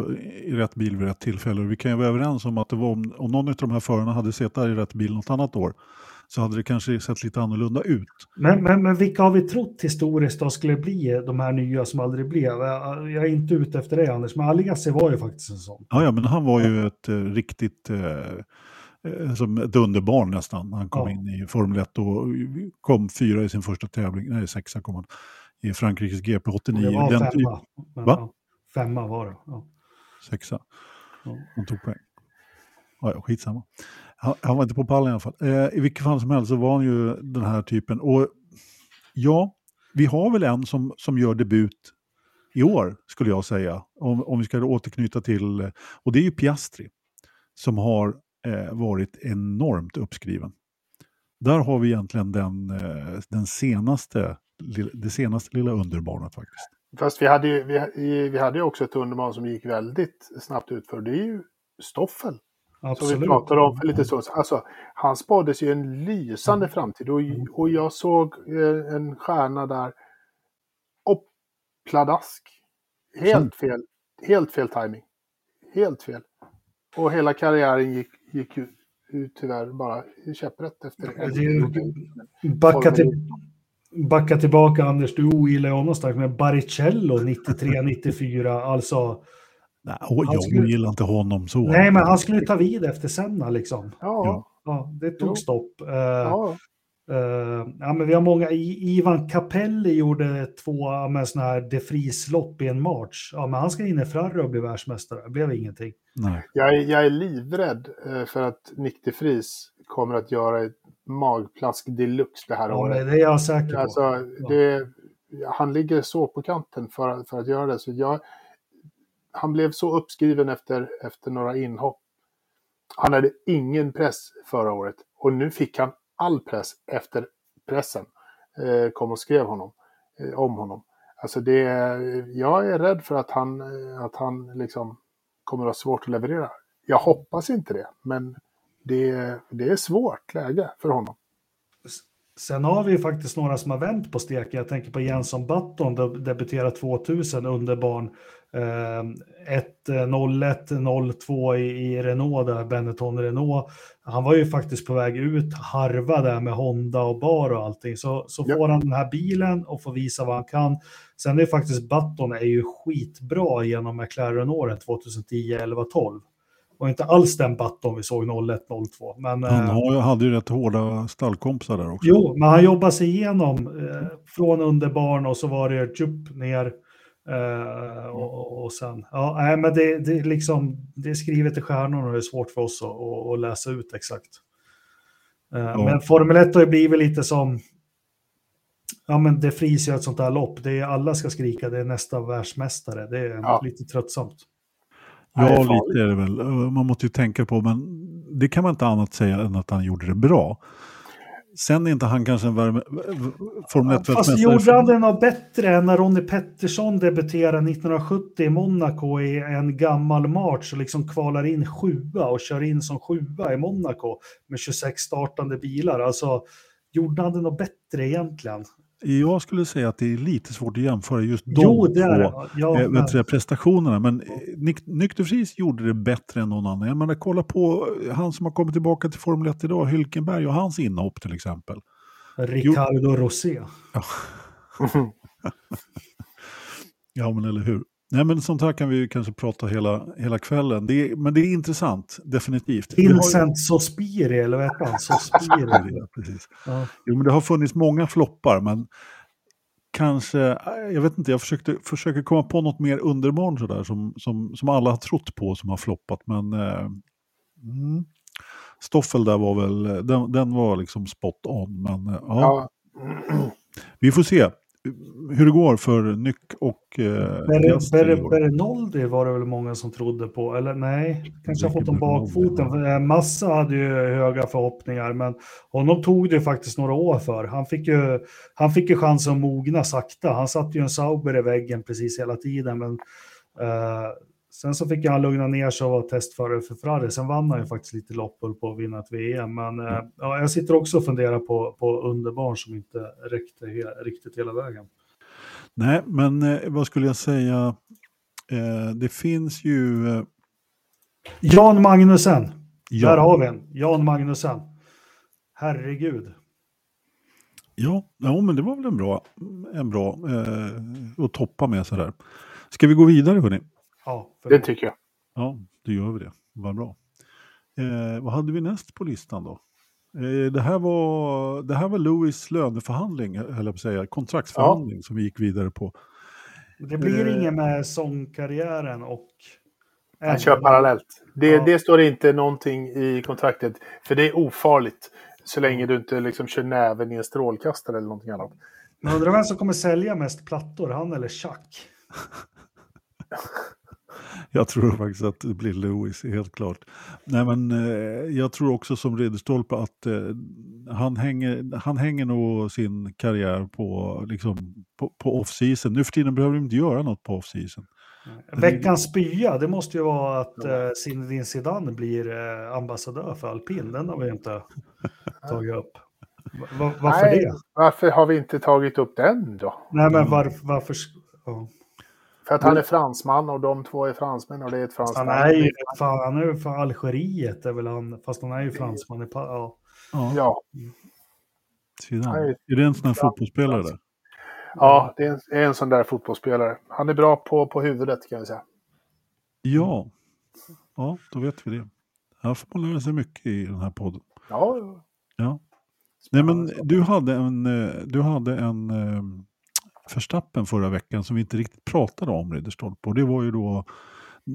i rätt bil vid rätt tillfälle. Vi kan ju vara överens om att det var om, om någon av de här förarna hade suttit i rätt bil något annat år så hade det kanske sett lite annorlunda ut. Men, men, men vilka har vi trott historiskt då skulle bli de här nya som aldrig blev? Jag, är inte ute efter det, Anders, men Aliassi var ju faktiskt en sån. Ja, ja men han var ju ett eh, riktigt eh, eh, som ett underbarn nästan. Han kom Ja. in i Formel 1 och kom fyra i sin första tävling, nej sexa kom han, i Frankrikes GP 89. Det var Den typ, femma. Men, Va? ja, femma var det. Ja. sexa. Ja. Han tog poäng. Ja, ja, skitsamma. Han, han var inte på pallen i alla fall. Eh, I vilket fall som helst så var han ju den här typen. Och ja, vi har väl en som, som gör debut i år, skulle jag säga. Om, om vi ska återknyta till, eh, och det är ju Piastri, som har eh, varit enormt uppskriven. Där har vi egentligen den, eh, den senaste, det senaste lilla underbarnet faktiskt. Fast vi hade ju vi, vi hade också ett underbarn som gick väldigt snabbt ut för. Det är ju Stoffel. Som Absolut. vi pratade om för lite stund. Alltså, han spåddes ju en lysande framtid och, och jag såg eh, en stjärna där. Och pladask. Helt fel. Helt fel timing. Helt fel. Och hela karriären gick, gick ju ut tyvärr bara käpprätt efter Det Backa, till, backa tillbaka, Anders, du ogillar ju honom starkt, men Baricello 93-94, alltså... Nej, jag skulle- gillar inte honom så. Nej, men han skulle ta vid efter Senna liksom. Ja, Ja, det tog Jo. stopp. Eh, ja. eh, ja, men vi har många. Ivan Capelli gjorde två ja, med såna här de Vries-lopp i en march. Ja, men han ska in i Ferrari och bli världsmästare. Det blev ingenting. Nej. Jag, är, jag är livrädd eh, för att Nick de Vries kommer att göra ett magplask deluxe det här Ja, året. men det är jag säker på. Alltså, det, han ligger så på kanten för, att- för att göra det. Så jag, han blev så uppskriven efter, efter några inhopp. Han hade ingen press förra året och nu fick han all press efter pressen. Eh, kom och skrev honom, eh, om honom. Alltså det, jag är rädd för att han, eh, att han liksom kommer att ha svårt att leverera. Jag hoppas inte det, men det, det är svårt läge för honom. Sen har vi ju faktiskt några som har vänt på steken. Jag tänker på Jensson Button, debuterar debuterade 2000 under barn. Eh, 1 01 02 i, i Renault, där Benetton Renault. Han var ju faktiskt på väg ut, harva där med Honda och bar och allting. Så, så Ja. får han den här bilen och får visa vad han kan. Sen är faktiskt Button är ju skitbra genom McLaren-åren 2010, 11, 12. Och inte alls den Button vi såg 01, 02. Men, Han eh, har, ju- hade ju rätt hårda stallkompisar där också. Jo, men han jobbar sig igenom eh, från underbarn och så var det tjup ner. Eh, och, och sen, ja, nej, men det, det, är liksom, det är skrivet i stjärnorna och det är svårt för oss att, att, att läsa ut exakt. Eh, Men Formel 1 har ju blivit lite som, ja men det fris ju ett sånt här lopp, det är, alla ska skrika, det är nästa världsmästare, det är Ja. lite tröttsamt. Ja, Nej, lite är det väl. Eh, Man måste ju tänka på, men det kan man inte annat säga än att han gjorde det bra. Sen är inte han kanske en värme, Formel 1 Fast gjorde han det något bättre än när Ronnie Pettersson debuterade 1970 i Monaco i en gammal match och liksom kvalar in sjua och kör in som sjua i Monaco med 26 startande bilar. Alltså, gjorde han det något bättre egentligen? Jag skulle säga att det är lite svårt att jämföra just de jo, det är två. Ja, eh, men, prestationerna. Men eh, Nick, Nykter Fries gjorde det bättre än någon annan. Jag menar, kolla på eh, han som har kommit tillbaka till Formel 1 idag, Hylkenberg och hans inhopp till exempel. Ricardo Rosé. Ja, men eller hur. Nej, men sånt här kan vi ju kanske prata hela, hela kvällen. Det är, men det är intressant, definitivt. Vi har ju- Vincent Sospiri, eller vad heter han? Sospiri. Ja, precis. Ja. Jo, men det har funnits många floppar, men kanske, jag vet inte, jag försökte, försöker komma på något mer underbarn sådär som, som, som alla har trott på som har floppat, men eh, mm, Stoffel där var väl, den, den var liksom spot on, men eh, ja, Ja, vi får se hur det går för Nyck och eh, Ber- Piastri i Ber- år. Bernoldi var det väl många som trodde på, eller nej, kanske har fått om bakfoten. Eh, Massa hade ju höga förhoppningar, men honom tog det faktiskt några år för. Han fick ju, han fick ju chansen att mogna sakta. Han satte ju en Sauber i väggen precis hela tiden, men eh, sen så fick han lugna ner sig och vara testförare för Ferrari. Sen vann han ju faktiskt lite lopp på att vinna ett VM, men eh, ja, jag sitter också och funderar på, på underbarn som inte räckte he- riktigt hela vägen. Nej, men eh, vad skulle jag säga? Eh, det finns ju... Eh, Jan Magnussen. ja, Där har vi en. Jan Magnussen. Herregud. Ja, ja, men det var väl en bra, en bra eh, att toppa med sådär. Ska vi gå vidare hörni? Ja, för det tycker jag. Ja, då gör vi det. Vad bra. Eh, vad hade vi näst på listan då? Eh, det, här var, det här var Louis löneförhandling, jag på att säga, kontraktsförhandling som vi gick vidare på. det blir Eh. inget med sångkarriären och... Han kör parallellt. Det, Ja. det står inte någonting i kontraktet. För det är ofarligt. Så länge du inte liksom kör näven i en strålkastare eller någonting annat. Men undrar vem som kommer sälja mest plattor, han eller Chuck? Jag tror faktiskt att det blir Lewis, helt klart. Nej, men eh, jag tror också som Ridderstolpe att eh, han, hänger, han hänger nog sin karriär på, liksom, på, på off-season. Nu för tiden behöver de inte göra något på off-season. Veckans spya, det måste ju vara att eh, Zinedine Zidane blir eh, ambassadör för alpin. Den har vi inte tagit upp. Va- va- varför Nej, det? Varför har vi inte tagit upp den då? Nej, men var, varför... Ja. För att han är fransman och de två är fransmän och det är ett franskt Han är ju fan, han är ju för Algeriet, är väl han, fast han är ju fransman. i Ja. Ja. Ja. Nej, Är det en sån här fotbollsspelare? Frans. Ja, det är en, är en sån där fotbollsspelare. Han är bra på, på huvudet kan jag säga. Ja. Ja, då vet vi det. Här får man lära sig mycket i den här podden. Ja, Ja. Nej, men du hade en, eh, du hade en Verstappen förra veckan som vi inte riktigt pratade om, Ridderstolpe. Och det var ju då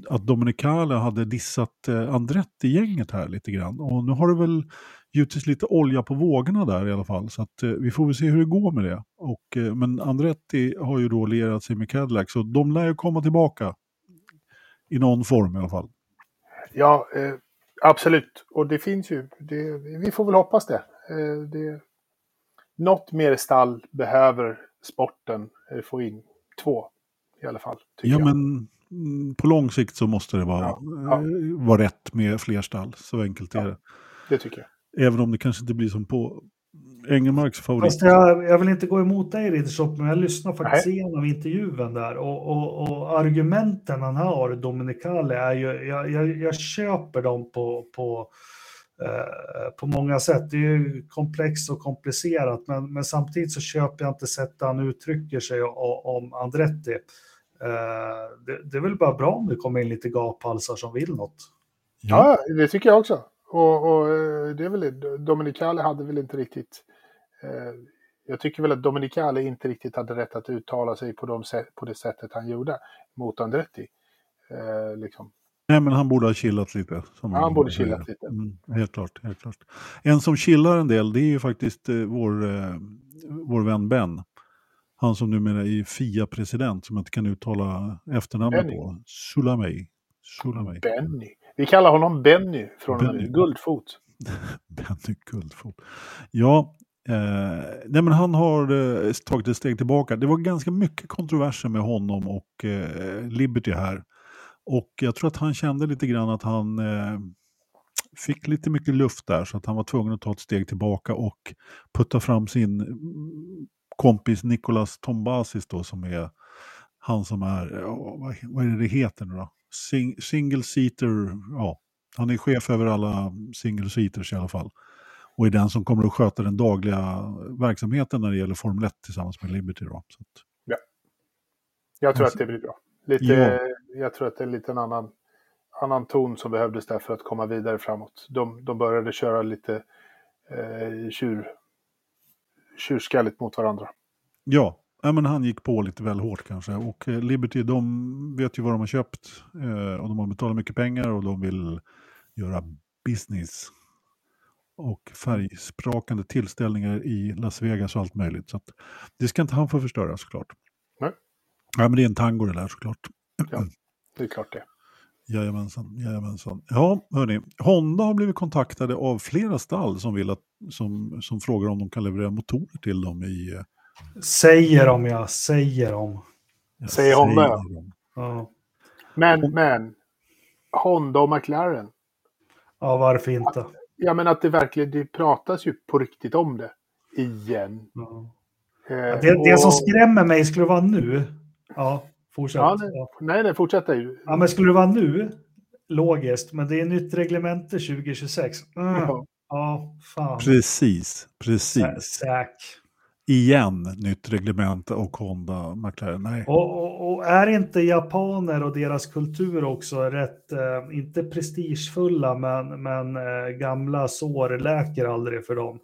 att Dominicale hade dissat eh, Andretti-gänget här lite grann. Och nu har det väl gjutits lite olja på vågorna där i alla fall. Så att, eh, vi får väl se hur det går med det. Och, eh, men Andretti har ju då lierat sig med Cadillac, så de lär ju komma tillbaka. I någon form i alla fall. ja eh, absolut. Och det finns ju, det, vi får väl hoppas det. Eh, det. Något mer stall behöver sporten eh, få in. Två i alla fall. Ja, jag. men mm, på lång sikt så måste det vara, Ja, ja. eh, vara rätt med fler stall. Så enkelt är Ja. det. Det tycker jag. Även om det kanske inte blir som på Engelmarks favorit. Fast jag, jag vill inte gå emot dig Ridderstolpe, men jag lyssnar faktiskt igenom intervjun där och, och, och argumenten han har, Dominicale, är ju, jag, jag, jag köper dem på, på, Eh, på många sätt. Det är ju komplext och komplicerat, men, men samtidigt så köper jag inte sättet han uttrycker sig om Andretti. Eh, det, det är väl bara bra om det kommer in lite gaphalsar som vill något. Ja, det tycker jag också. Och, och eh, det är väl Dominicale hade väl inte riktigt... Eh, jag tycker väl att Dominicale inte riktigt hade rätt att uttala sig på, de på det sättet han gjorde mot Andretti. Eh, liksom. Nej, men han borde ha chillat lite. Som Ja, han borde chillat lite. Mm, helt klart, helt klart. En som chillar en del, det är ju faktiskt eh, vår, eh, vår vän Ben. Han som numera är FIA-president, som jag inte kan uttala efternamnet Benny. på. Sulamej. Sulamej. Benny. Vi kallar honom Benny från med nu. Benny. Guldfot. Benny Guldfot. Ja, eh, nej men han har eh, tagit ett steg tillbaka. Det var ganska mycket kontroverser med honom och eh, Liberty här. Och jag tror att han kände lite grann att han eh, fick lite mycket luft där så att han var tvungen att ta ett steg tillbaka och putta fram sin mm, kompis Nicolas Tombasis då som är han som är, ja, vad, är det det heter nu då? Sing, single seater, ja, han är chef över alla single seaters i alla fall. Och är den som kommer att sköta den dagliga verksamheten när det gäller Formel 1 tillsammans med Liberty. Då. Så att, Jag tror att det blir bra. Lite, ja. Jag tror att det är en annan, annan ton som behövdes där för att komma vidare framåt. De, de började köra lite eh, tjur, tjurskalligt mot varandra. Ja, ja, men han gick på lite väl hårt kanske. Och eh, Liberty, de vet ju vad de har köpt. Eh, och de har betalat mycket pengar och de vill göra business. Och färgsprakande tillställningar i Las Vegas och allt möjligt. Så det ska inte han få förstöra såklart. Ja, men det är en tango det där såklart. Det är klart det. Jajamensan, jajamensan. Ja, hörni. Honda har blivit kontaktade av flera stall som, vill att, som, som frågar om de kan leverera motorer till dem i... eh, Säger de, ja, säger de. jag Säger Honda, ja. Ja, Men, men, Honda och McLaren. ja varför inte? Ja, men att det verkligen, det pratas ju på riktigt om det. Igen. Ja. Eh, Det, det och- som skrämmer mig skulle vara nu. Ja, fortsätt. Ja, nej, nej, nej, fortsätt ju. ja, men skulle det vara nu, logiskt, men det är nytt reglemente 2026. Mm. Ja. Ja, fan. Precis, precis. Säk. Igen nytt reglement och Honda, McLaren. Nej, Och, och, och är inte japaner och deras kultur också rätt, eh, inte prestigefulla, men, men eh, gamla sår läker aldrig för dem.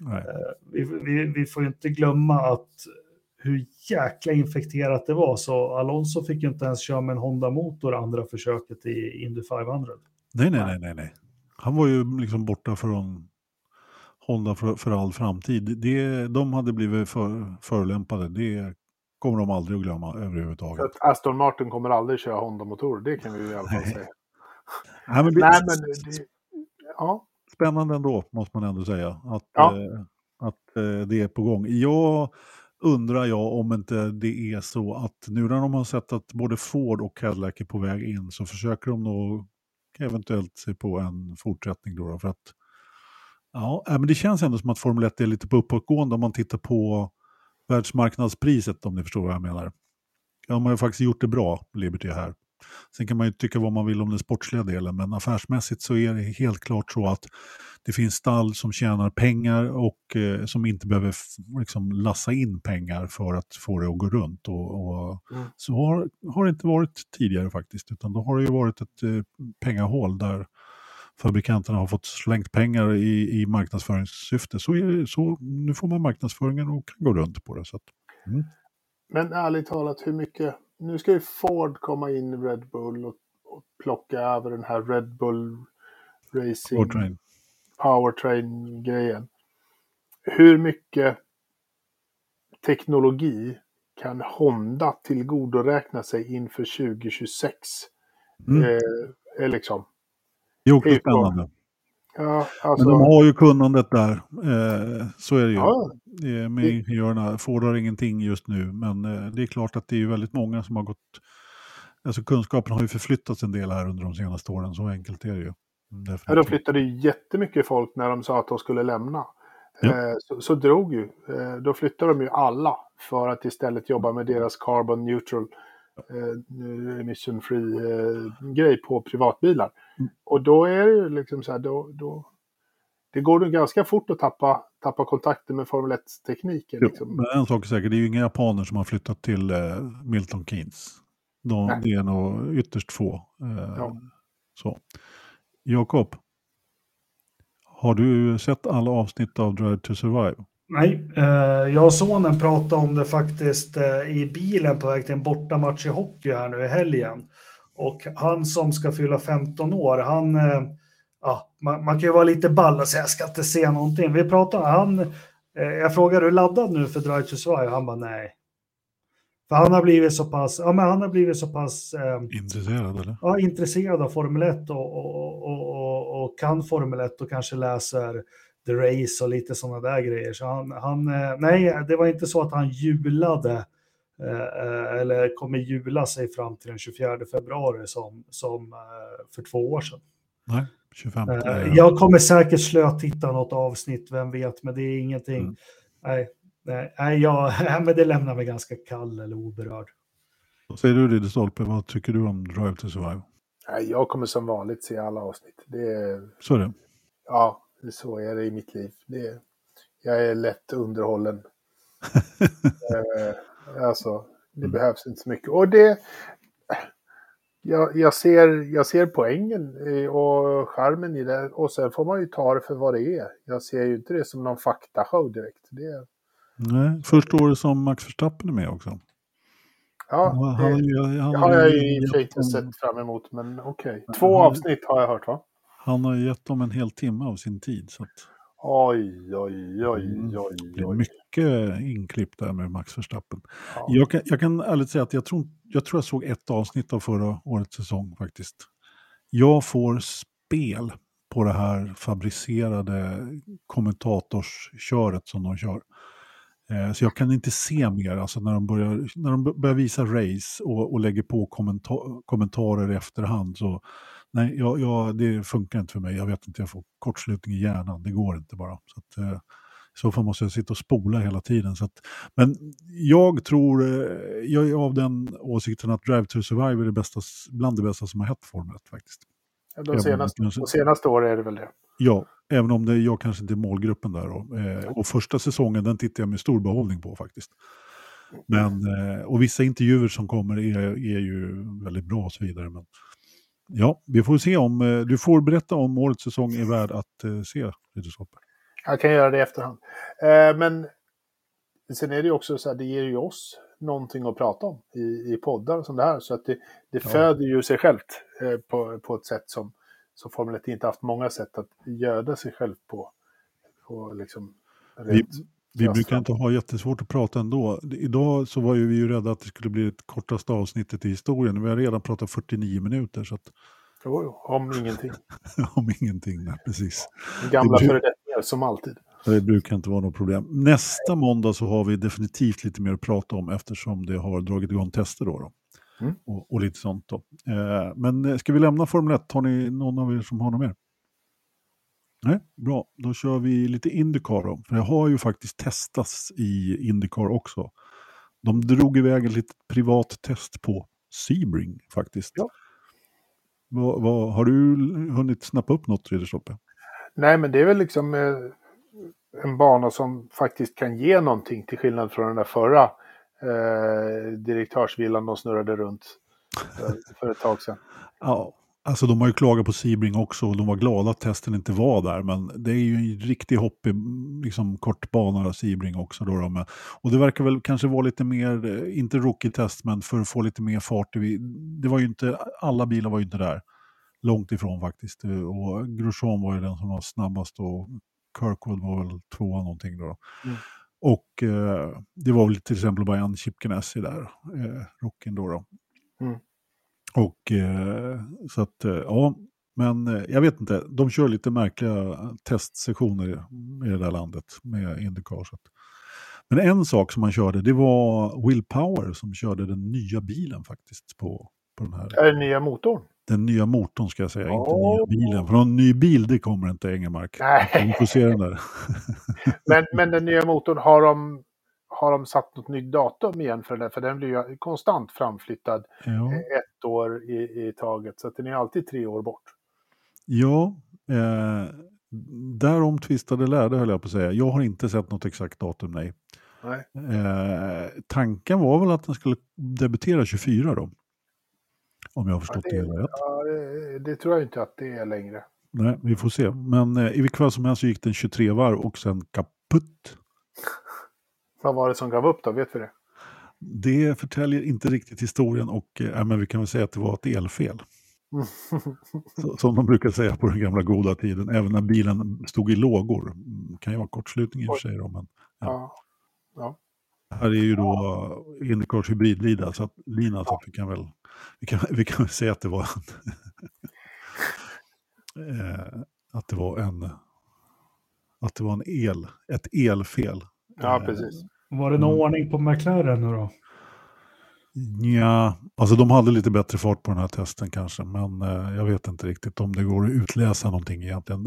nej. Vi, vi, vi får ju inte glömma att hur jäkla infekterat det var, så Alonso fick ju inte ens köra med en Honda-motor andra försöket i Indy 500. Nej, nej, nej, nej, nej. Han var ju liksom borta från Honda för, för all framtid. Det, de hade blivit för, förolämpade. Det kommer de aldrig att glömma Så överhuvudtaget. att Aston Martin kommer aldrig köra Honda-motorer, det kan vi i alla fall säga. Nej, men det, Nej, men det, ja, Spännande ändå, måste man ändå säga. Att, Ja. eh, att eh, det är på gång. Jag undrar jag om inte det är så att nu när de har sett att både Ford och Cadillac är på väg in så försöker de nog eventuellt se på en fortsättning då. då för att ja, äh, men det känns ändå som att Formel 1 är lite på uppåtgående om man tittar på världsmarknadspriset om ni förstår vad jag menar. Ja, de har ju faktiskt gjort det bra, Liberty här Sen kan man ju tycka vad man vill om den sportsliga delen, men affärsmässigt så är det helt klart så att det finns stall som tjänar pengar och eh, som inte behöver liksom, lassa in pengar för att få det att gå runt. Och, och Mm. Så har, har det inte varit tidigare faktiskt, utan då har det ju varit ett eh, pengahål där fabrikanterna har fått slängt pengar i, i marknadsföringssyfte. Så, är så nu får man marknadsföringen och kan gå runt på det. Så att, mm. Men ärligt talat, hur mycket... Nu ska ju Ford komma in i Red Bull och, och plocka över den här Red Bull Racing Powertrain. powertrain-grejen. Hur mycket teknologi kan Honda tillgodoräkna sig inför 2026? Mm. Eh, är liksom. Det är spännande. Ja, Men alltså, de har ju kunnandet där. Eh, så är det ju. ja, Eh, med ingenjörerna. Ford har ingenting just nu, men eh, det är klart att det är väldigt många som har gått... Alltså kunskapen har ju förflyttats en del här under de senaste åren, så enkelt är det ju. Ja, de flyttade ju jättemycket folk när de sa att de skulle lämna. Ja. Eh, så, så drog ju. Eh, då flyttade de ju alla för att istället jobba med deras carbon neutral eh, emission free eh, grej på privatbilar. Mm. Och då är det ju liksom så här, då, då, det går nog ganska fort att tappa, tappa kontakten med Formel 1-tekniken. Jo, Liksom. Men en sak är säker, det är ju inga japaner som har flyttat till eh, Milton Keynes. De, Nej. det är nog ytterst få. Eh, Ja. så. Jakob, har du sett alla avsnitt av Drive to Survive? Nej, eh, jag och sonen pratade om det faktiskt eh, i bilen på väg till en bortamatch i hockey här nu i helgen. Och han som ska fylla 15 år, han, eh, ja, man, man kan ju vara lite ball och säga jag ska inte se någonting. Vi pratade, han, jag frågade är du laddad nu för Drive to Survive? Han bara nej. För han har blivit så pass, ja men han har blivit så pass eh, Intresserad eller? ja, intresserad av Formel 1 och, och, och, och, och kan Formel 1 och kanske läser The Race och lite sådana där grejer. Så han, han, eh, nej, det var inte så att han julade eh, eh, eller kommer jula sig fram till den 24 februari som, som för två år sedan. Nej, 25. Eh, Eh, Jag kommer säkert slötitta något avsnitt, vem vet, men det är ingenting. Mm. Nej, nej, jag, men det lämnar mig ganska kall eller oberörd. Vad säger du Ridderstolpe, vad tycker du om Drive to Survive? Nej, Jag kommer som vanligt se alla avsnitt. Det är, Så är det. ja, så är det i mitt liv. Det är, jag är lätt underhållen. eh, alltså, det Mm. behövs inte så mycket. Och det... Jag, jag, ser, jag ser poängen och charmen i det. Och sen får man ju ta det för vad det är. Jag ser ju inte det som någon faktashow direkt. Det, Nej, första året som Max Verstappen är med också. ja, Han- det, han- han- har jag ju i och för sig inte sett fram emot. Men okej. Två Han- avsnitt har jag hört va? Han har gett dem en hel timme av sin tid. Så att Oj, oj, oj, Mm. oj, det blir oj. mycket inklippt där med Max Verstappen. Ja. Jag kan, jag kan ärligt säga att jag tror, jag tror jag såg ett avsnitt av förra årets säsong faktiskt. Jag får spel på det här fabricerade kommentatorsköret som de kör. Eh, Så jag kan inte se mer, alltså när de börjar, när de börjar visa race och, och lägger på kommenta- kommentarer i efterhand. Så, nej, jag, jag, det funkar inte för mig. Jag vet inte, jag får kortslutning i hjärnan. Det går inte bara. Så att, eh, i så fall måste jag sitta och spola hela tiden. Så att, men jag tror, eh, jag är av den åsikten att Drive to Survive är det bästa, bland det bästa som har hänt Formel 1 faktiskt. De senaste, de senaste åren är det väl det. Ja, även om det, jag kanske inte är målgruppen där. Då. Eh, och första säsongen den tittar jag med stor behållning på faktiskt. Men, eh, och vissa intervjuer som kommer är, är ju väldigt bra och så vidare. Men, ja, vi får se om, eh, du får berätta om årets säsong är värd att eh, se. Ridderstolpe. Jag kan göra det i efterhand. Eh, men sen är det ju också så här, det ger ju oss någonting att prata om i, i poddar som det här. Så att det, det Ja. föder ju sig självt på, på ett sätt som, som Formel 1 inte haft många sätt att göda sig själv på. på liksom, Vi, vi brukar inte ha jättesvårt att prata ändå. Idag så var ju vi ju rädda att det skulle bli det kortaste avsnittet i historien. Vi har redan pratat 49 minuter så att, Jo, om ingenting. om ingenting. Nej, precis. Gamla Det- föredettingar som alltid. Det brukar inte vara något problem. Nästa måndag så har vi definitivt lite mer att prata om eftersom det har dragit igång tester då. då. Mm. Och, och lite sånt då. Eh, men eh, ska vi lämna Formel 1? Har ni någon av er som har något mer? Nej, bra. Då kör vi lite Indycar då. För det har ju faktiskt testats i Indycar också. De drog iväg ett litet privat test på Sebring faktiskt. Ja. Vad, vad, har du hunnit snappa upp något Ridderstolpe? Nej, men det är väl liksom eh, en bana som faktiskt kan ge någonting till skillnad från den där förra eh, direktörsvillan de snurrade runt för, för ett tag sedan. Ja, alltså de har ju klagat på Sebring också och de var glada att testen inte var där. Men det är ju en riktig hoppig liksom, kortbana Sebring också. Då, då. Och det verkar väl kanske vara lite mer, eh, inte rookie-test, men för att få lite mer fart. i- Det var ju inte, alla bilar var ju inte där. Långt ifrån faktiskt. Och Grosjean var ju den som var snabbast och Kirkwood var väl tvåa någonting då. Mm. Och eh, det var väl till exempel bara en Chip Ganassi där, eh, rocken då. då. Mm. Och eh, så att, eh, ja, men eh, jag vet inte, de kör lite märkliga testsessioner i det där landet med Indycar. Men en sak som man körde, det var Will Power som körde den nya bilen faktiskt på, på den här. Är det nya motorn? Den nya motorn ska jag säga, inte Åh. nya bilen. För någon ny bil, det kommer inte Engelmark. Vi Nej, får se den där. men, men den nya motorn, har de, har de satt något nytt datum igen för den? För den blir ju konstant framflyttad Ja. ett år i, i taget. Så att den är alltid tre år bort. Ja, eh, därom tvistade lärde höll jag på att säga. Jag har inte sett något exakt datum, nej. Nej. Eh, tanken var väl att den skulle debutera 24 då. Om jag har förstått Ja, det det- hela rätt. Ja, det, det tror jag inte att det är längre. Nej, vi får se. Men eh, i vilket fall som helst så gick den 23 varv och sen kaputt. Vad var det som gav upp då? Vet vi det? Det förtäljer inte riktigt historien och eh, men vi kan väl säga att det var ett elfel. Som de brukar säga på den gamla goda tiden, även när bilen stod i lågor. Mm, kan ju vara kortslutning i och för sig då, men ja. Ja. här är ju då Indycars hybridlina så att, lina, så att vi kan väl vi kan, vi kan väl säga att det var en, eh, att det var en att det var en el, ett elfel. ja, Eh, precis. Var det någon Mm. ordning på McLaren nu då? Ja, alltså de hade lite bättre fart på den här testen kanske, men eh, jag vet inte riktigt om det går att utläsa någonting egentligen.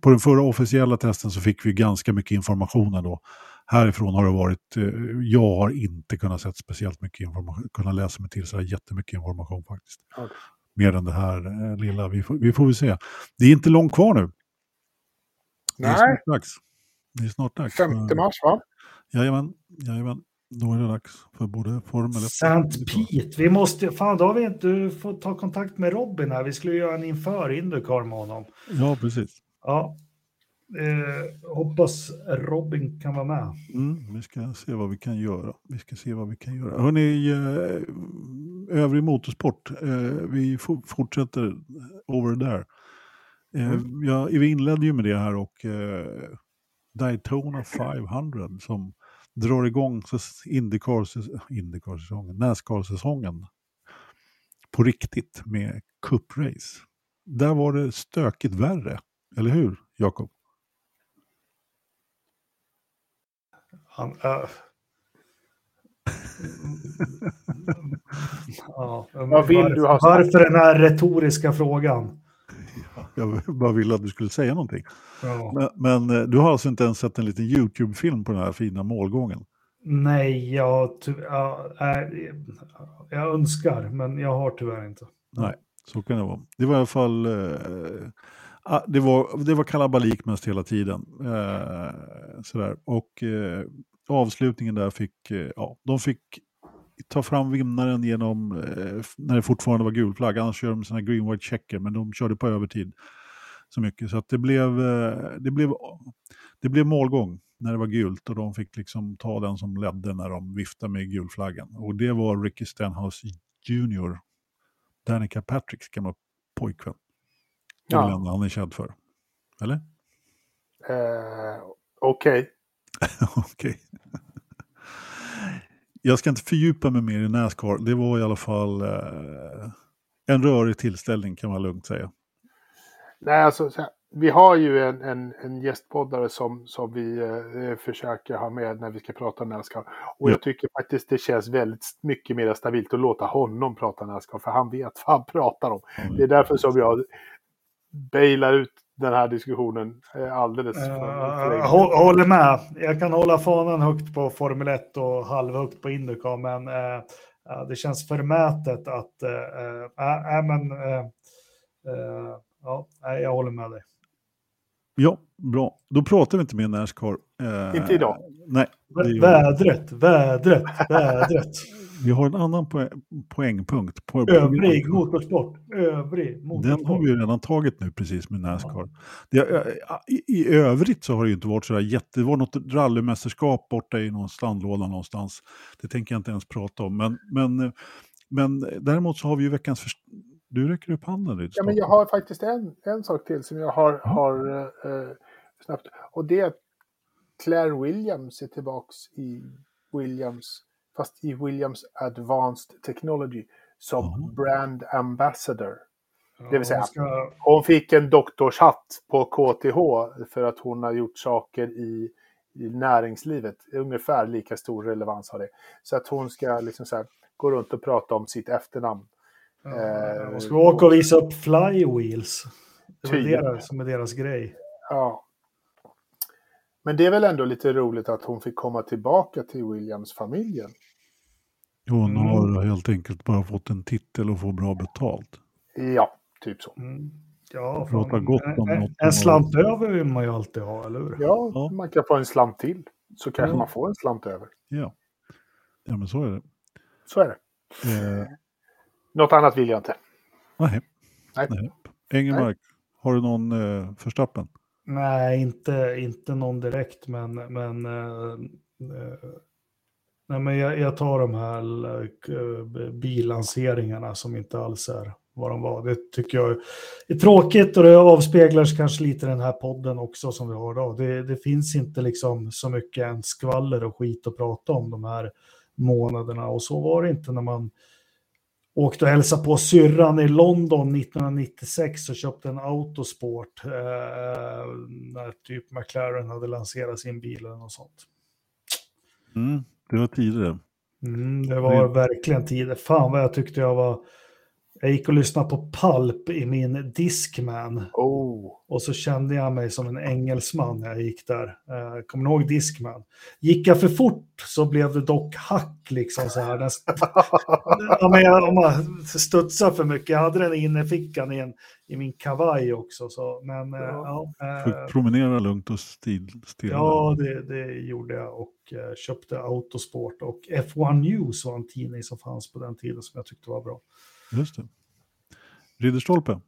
På den förra officiella testen så fick vi ganska mycket information ändå. Härifrån har det varit, eh, jag har inte kunnat sett speciellt mycket information, kunnat läsa mig till så här jättemycket information faktiskt. Okej. Mer än det här eh, lilla, vi får, vi får väl se. Det är inte långt kvar nu. Det är Nej, snart dags. Det är snart dags. 5 mars va? Jajamän, jajamän. Då är det dags för både Formel 1 Saint Pete, vi måste, fan då har vi inte, du får ta kontakt med Robin här, vi skulle göra en inför Indycar med honom. Ja, precis. Ja, eh, hoppas Robin kan vara med. Mm, vi ska se vad vi kan göra. Vi ska se vad vi kan göra. Hörrni, eh, övrig motorsport. Eh, vi for- fortsätter over there. Eh, ja, vi inledde ju med det här och eh, Daytona 500 som drar igång säs- Indycar- Indycar-säsongen, Nascar-säsongen på riktigt med cuprace. Där var det stökigt värre, eller hur Jakob? Han, äh. ja, Vad vill du ha sagt? Varför den här retoriska frågan? Jag bara ville att du skulle säga någonting. Ja. Men, men eh, du har alltså inte ens sett en liten YouTube-film på den här fina målgången? Nej, jag, ty- ja, nej, jag önskar, men jag har tyvärr inte. Nej, så kan det vara. Det var i alla fall... Eh, ah, det, var, det var kalabalik mest hela tiden. Eh, sådär. Och eh, avslutningen där fick... Eh, ja, de fick ta fram vinnaren genom... Eh, när det fortfarande var gul flagg. Annars kör de sina green white checker, men de körde på övertid så mycket. Så att det blev, eh, det blev, det blev målgång när det var gult och de fick liksom ta den som ledde när de viftade med gulflaggan. Och det var Ricky Stenhouse Jr. Danica Patricks gamla pojkvän. Det är Ja. väl han är känd för. Eller? Eh, Okej. Okej. Jag ska inte fördjupa mig mer i Nascar. Det var i alla fall eh, en rörig tillställning kan man lugnt säga. Nej, alltså, här, vi har ju en, en, en gästpoddare som, som vi eh, försöker ha med när vi ska prata Nascar. Och Ja. jag tycker faktiskt det känns väldigt mycket mer stabilt att låta honom prata Nascar, för han vet vad han pratar om. Det är därför som jag bailar ut den här diskussionen alldeles för, Uh, håller med. Jag kan hålla fanan högt på Formel 1 och halvhögt på Indycar, men uh, ja, det känns förmätet att, äh, men, ja, jag håller med dig. Ja, bra. Då pratar vi inte mer Nascar. Eh, inte idag. Nej. Vädret, vädret, vädret. Vi har en annan poängpunkt. På övrig motorsport. Övrig motorsport. Den har vi ju redan tagit nu precis med Nascar. Ja. Det, i, I övrigt så har det ju inte varit så där jätte... Det var något rallymästerskap borta i någon standlåda någonstans. Det tänker jag inte ens prata om. Men, men, men däremot så har vi ju veckans... Först... Du räcker upp handen. Ja, men jag har faktiskt en, en sak till som jag har, ja. har uh, snabbt. Och det är att Claire Williams är tillbaks i Williams fast i Williams Advanced Technology som mm. brand ambassador. det vill säga, ska... hon fick en doktorshatt på KTH för att hon har gjort saker i, i näringslivet. Ungefär lika stor relevans har det. Så att hon ska liksom så här, gå runt och prata om sitt efternamn. Ja, eh, hon ska åka och visa upp flywheels. Det är det som är deras grej. Ja. Men det är väl ändå lite roligt att hon fick komma tillbaka till Williams-familjen. Hon mm. har helt enkelt bara fått en titel och får bra betalt. Ja, typ så. Mm. Ja, Prata gott om en, något. En slant över vill man ju alltid ha, eller hur? Ja, ja. man kan få en slant till. Så kanske ja. man får en slant över. Ja. ja, men så är det. Så är det. Eh. Något annat vill jag inte. Nej. Nej. Nej. Engelmark, Nej. har du någon eh, förstappen? Nej, inte, inte någon direkt, men, men eh, eh Nej, men jag, jag, tar de här uh, bilanseringarna som inte alls är vad de var. Det tycker jag är tråkigt och det avspeglar kanske lite den här podden också som vi har idag. Det, det finns inte liksom så mycket en skvaller och skit att prata om de här månaderna och så var det inte när man åkte och hälsade på syrran i London 1996 och köpte en autosport eh, när typ McLaren hade lanserat sin bil eller något sånt. Mm. Det var tider. Mm, det var det... verkligen tider. Fan vad jag tyckte jag var... Jag gick och lyssnade på Pulp i min Discman. Oh. Och så kände jag mig som en engelsman när jag gick där. Uh, kommer ni ihåg Discman? Gick jag för fort så blev det dock hack liksom så här. ja, men jag, om man studsar för mycket. Jag hade den inne i fickan i, en, i min kavaj också. Så, men, ja. Uh, uh, promenera lugnt och stil, stilla. Ja, det, det gjorde jag och uh, köpte Autosport. Och F1 News var en tidning som fanns på den tiden som jag tyckte var bra. Just det. Ridderstolpe?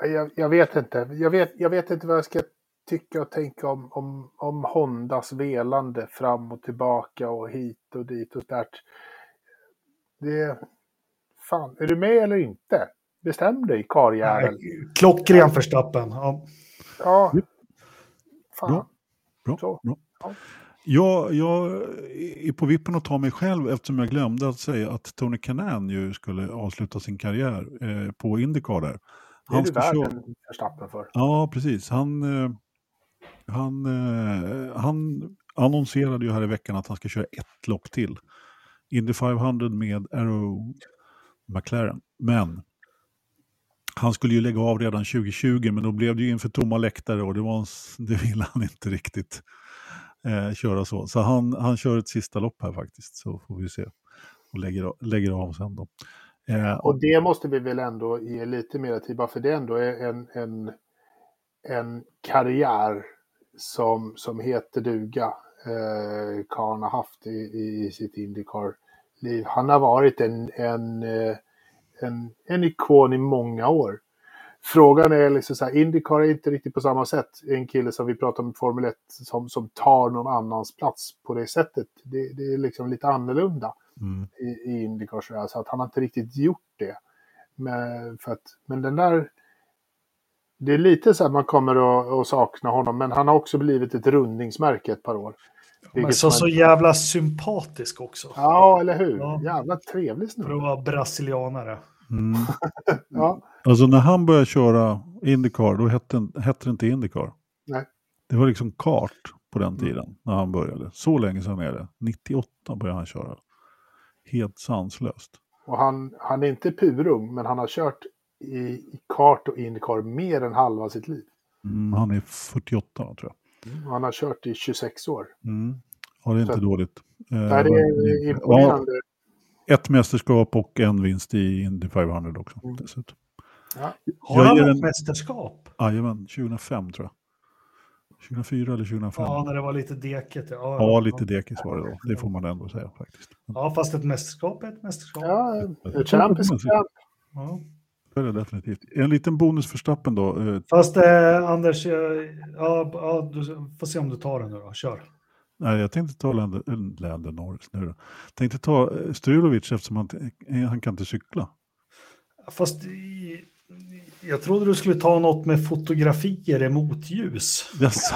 Jag, jag, vet inte. Jag vet, jag vet inte vad jag ska tycka och tänka om, om, om Hondas velande fram och tillbaka och hit och dit och där. Det... Fan, är du med eller inte? Bestäm dig, karljävel. Klockren Verstappen. Ja. ja. Fan. Bra. Bra. Så. Bra. Ja. Jag, jag är på vippen att ta mig själv eftersom jag glömde att säga att Tony Kanan ju skulle avsluta sin karriär eh, på Indycar där. Han det är du värd en Verstappen för. Ja, precis. Han, eh, han, eh, han annonserade ju här i veckan att han ska köra ett lopp till. Indy 500 med Arrow McLaren. Men han skulle ju lägga av redan 2020 men då blev det ju inför tomma läktare och det, var, det ville han inte riktigt eh, köra så. Så han, han kör ett sista lopp här faktiskt så får vi se. Och lägger, lägger av sen då. Eh, och det måste vi väl ändå ge lite mer tid, bara för det ändå är en, en, en karriär som, som heter duga. Eh, Karn har haft i, i sitt Indycar-liv. Han har varit en, en, eh, en, en ikon i många år. Frågan är liksom så här, Indycar är inte riktigt på samma sätt en kille som vi pratar om i Formel 1 som, som tar någon annans plats på det sättet. Det, det är liksom lite annorlunda mm. i, i Indycar så, så att han har inte riktigt gjort det. Men, för att, men den där, det är lite så att man kommer att, att sakna honom, men han har också blivit ett rundningsmärke ett par år. Men så, man... så jävla sympatisk också. Ja, eller hur? Ja. Jävla trevlig snubbe. För att vara brasilianare. Mm. ja. Alltså när han började köra Indycar, då hette, hette det inte Indycar. Nej. Det var liksom kart på den tiden mm. när han började. Så länge sedan är det. 98 började han köra. Helt sanslöst. Och han, han är inte purung, men han har kört i, i kart och Indycar mer än halva sitt liv. Mm, han är 48 tror jag. Mm, han har kört i 26 år. Mm. Ja, det är inte Så, dåligt. Nej, det är imponerande. ett mästerskap och en vinst i Indy 500 också. Mm. Dessutom. Ja. Har han ett en... mästerskap? Jajamän, 2005 tror jag. 2004 eller 2005. Ja, när det var lite dekigt. Ja, ja lite dekis var det då. Det får man ändå säga faktiskt. Ja, fast ett mästerskap är ett mästerskap. Ja, ett champ. Ja. Det är det definitivt. En liten bonus för Stappen då. Eh, fast eh, Anders, eh, ja, ja, du får se om du tar den nu då. Kör. Nej, jag tänkte ta Länder Norris nu då. Tänkte ta eh, Strulovic eftersom han, han kan inte cykla. Fast jag trodde du skulle ta något med fotografier i motljus. Yes.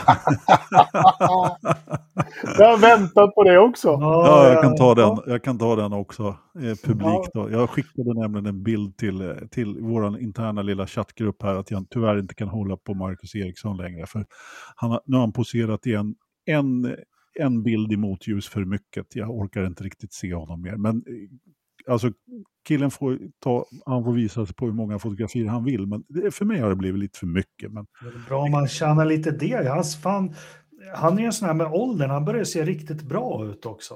jag har väntat på det också. Ja, jag kan ta den, jag kan ta den också, eh, publikt. Då. Jag skickade nämligen en bild till, eh, till vår interna lilla chattgrupp här att jag tyvärr inte kan hålla på Marcus Eriksson längre. För han, nu har han poserat i en, en, en bild i motljus för mycket. Jag orkar inte riktigt se honom mer. Men eh, alltså killen får, ta, han får visa sig på hur många fotografier han vill, men för mig har det blivit lite för mycket. Men... Det är bra om man tjänar lite det. Hans fan, han är ju en sån här med åldern, han börjar se riktigt bra ut också.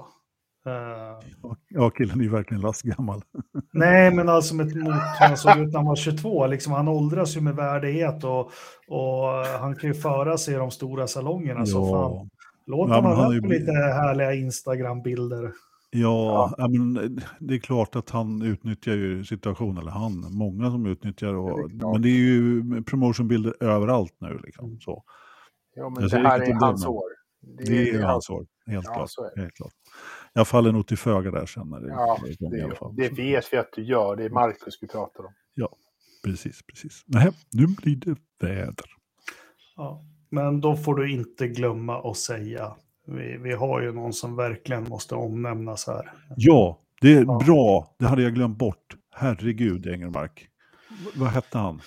Uh... Ja, killen är ju verkligen lastgammal. Nej, men alltså med mot han såg ut när han var 22. Liksom, han åldras ju med värdighet och, och han kan ju föra sig i de stora salongerna. Ja. Så fan, låt honom ja, ha på lite härliga Instagram-bilder. Ja, ja. men det är klart att han utnyttjar ju situationen, eller han, många som utnyttjar. Och, det men det är ju promotionbilder överallt nu. Liksom, så. Ja, men det här är hans år. Det, det är, hans år, helt, ja, klart, helt klart. Jag faller nog till föga där sen. När det, ja, det, det, det vet vi att du gör. Det är Marcus vi pratar om. Ja, precis, precis. Nej, nu blir det väder. Ja, men då får du inte glömma att säga vi, vi har ju någon som verkligen måste omnämnas här. Ja, det är ja. bra. Det hade jag glömt bort. Herregud, Engelmark. V vad hette han?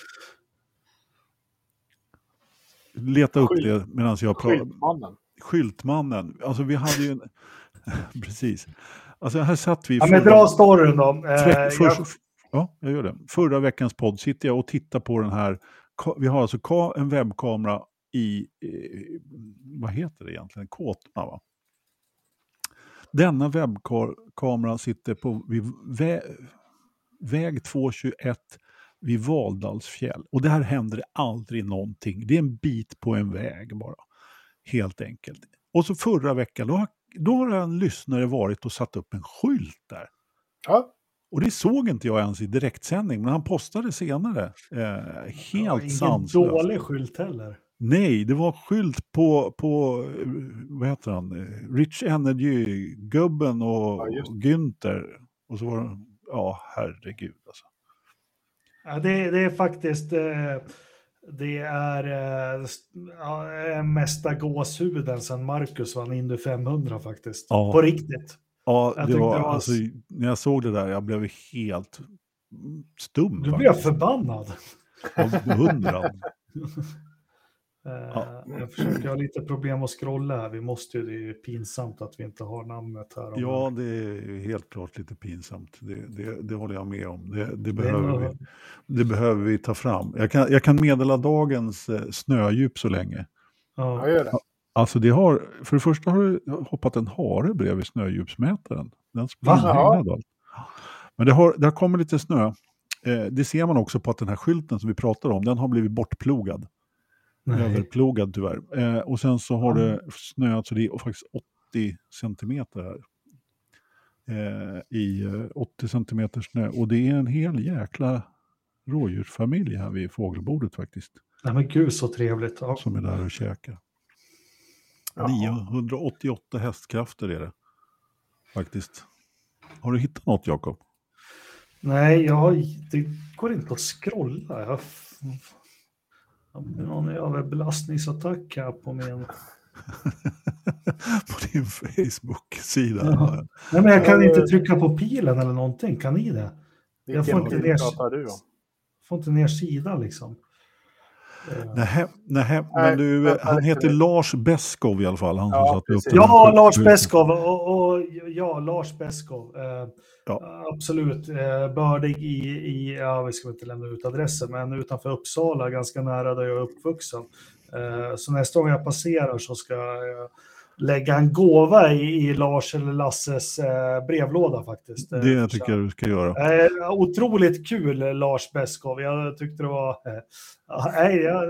Leta upp Skylt. det medan jag pratar. Skyltmannen. Skyltmannen. Alltså vi hade ju en... Precis. Alltså här satt vi... Ja, men dra storyn då. Eh, För... jag... Ja, jag gör det. Förra veckans podd sitter jag och tittar på den här. Vi har alltså en webbkamera i, vad heter det egentligen, Kåtma va? Denna webbkamera sitter på vid vä väg 221 vid Valdalsfjäll. Och där händer det aldrig någonting. Det är en bit på en väg bara. Helt enkelt. Och så förra veckan, då har, då har en lyssnare varit och satt upp en skylt där. Ja. Och det såg inte jag ens i direktsändning, men han postade senare. Eh, helt sanslöst. Ingen dålig skylt heller. Nej, det var skylt på, på vad heter han, Rich Energy-gubben och, ja, och Günther. Och så var det, ja herregud alltså. Ja, det, det är faktiskt, eh, det är ja, mesta gåshuden sedan Marcus vann Indy 500 faktiskt. Ja. På riktigt. Ja, det var, det var... Alltså, när jag såg det där, jag blev helt stum. Du blev förbannad. Ja, beundrad. Ja. Eh, jag försöker ha lite problem att scrolla här. Vi måste ju, det är ju pinsamt att vi inte har namnet här. Ja, det är helt klart lite pinsamt. Det, det, det håller jag med om. Det, det behöver vi, det behöver vi ta fram. Jag kan, jag kan meddela dagens eh, snödjup så länge. Ja, gör det. Alltså det har, för det första har det hoppat en hare bredvid snödjupsmätaren. Den Men det har, det har kommit lite snö. Eh, det ser man också på att den här skylten som vi pratar om, den har blivit bortplogad. Nej. överplogad tyvärr. Eh, och sen så har mm. det snöat så det är faktiskt 80 centimeter här. Eh, I eh, 80 centimeter snö. Och det är en hel jäkla rådjursfamilj här vid fågelbordet faktiskt. Nej men gud så trevligt. Ja. Som är där och käkar. Ja. 988 hästkrafter är det. Faktiskt. Har du hittat något Jakob? Nej, jag, det går inte att scrolla. Jag någon överbelastningsattack här på min... på din Facebook-sida? Ja. Nej, men jag kan inte trycka på pilen eller någonting. Kan ni det? jag får inte, ner, du får inte ner sidan liksom. Nej, nej, men du, han heter Lars Beskov i alla fall. Han ja, som upp ja Lars Beskov. Och, och, ja, Lars Beskov. Eh, ja. Absolut. Eh, bördig i, i, ja, vi ska inte lämna ut adressen, men utanför Uppsala, ganska nära där jag är uppvuxen. Eh, så nästa gång jag passerar så ska jag lägga en gåva i, i Lars eller Lasses eh, brevlåda faktiskt. Eh, Det tycker jag du ska göra. Eh, otroligt kul Lars Beskov. Jag tyckte det var... Eh, nej, ja,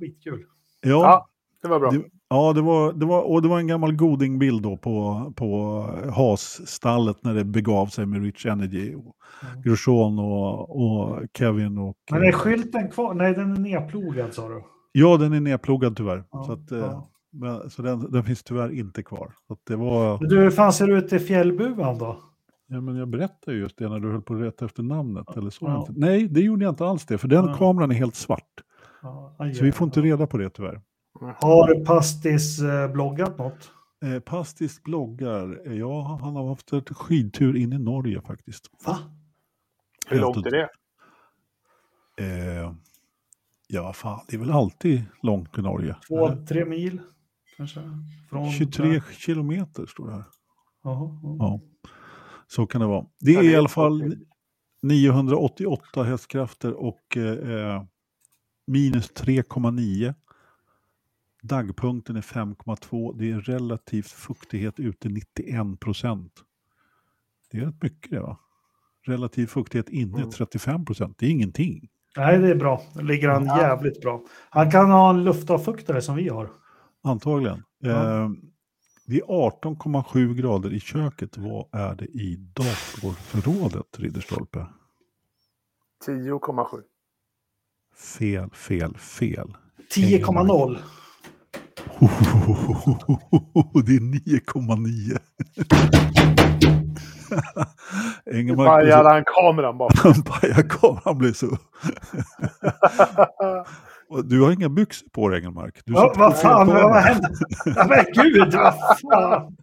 skitkul. Ja, Ja, det var bra. det, ja det, var, det, var, och det var en gammal Goding-bild då på, på Haas-stallet när det begav sig med Rich Energy. Och Mm. Grosjean och, och Kevin och... Men är skylten kvar? Nej, den är nedplogad sa du. Ja, den är nedploggad tyvärr. Ja, så att, eh, ja. Men, så den, den finns tyvärr inte kvar. Så att det var, Men Du, hur fan ser det ut i fjällbuan då? ja, men jag berättade ju just det när du höll på att leta efter namnet. Eller så. Ja. Nej, det gjorde jag inte alls det, för den Ja. kameran är helt svart. Ja, aj, Så vi får inte reda på det tyvärr. Har Pastis eh, bloggat något? Eh, Pastis bloggar, eh, ja han har haft ett skidtur in i Norge faktiskt. Va? Hur långt är det? Eh, ja, fan, det är väl alltid långt i Norge. Två, Eller? tre mil? Kanske? Från 23 kilometer står det här. Jaha, ja. Ja, så kan det vara. Det är det i är alla fall tråkigt. 988 hästkrafter och eh, minus 3,9. Dagpunkten är 5,2. Det är relativt fuktighet ute 91 procent. Det är rätt mycket det va? Relativ fuktighet inne Mm. 35 procent. Det är ingenting. Nej, det är bra. Då ligger han Ja. jävligt bra. Han kan ha en luftavfuktare som vi har. Antagligen. Ja. Eh, det är 18,7 grader i köket. Vad är det i datorförrådet, Ridderstolpe? 10,7. Fel, fel, fel. 10,0. Det är 9,9. Nu Engelmark pajade han kameran bara. Han pajade kameran, han blev så... Du har inga byxor på dig, Engelmark. Du sitter vad fan, vad, hände? Ja, men gud, vad fan.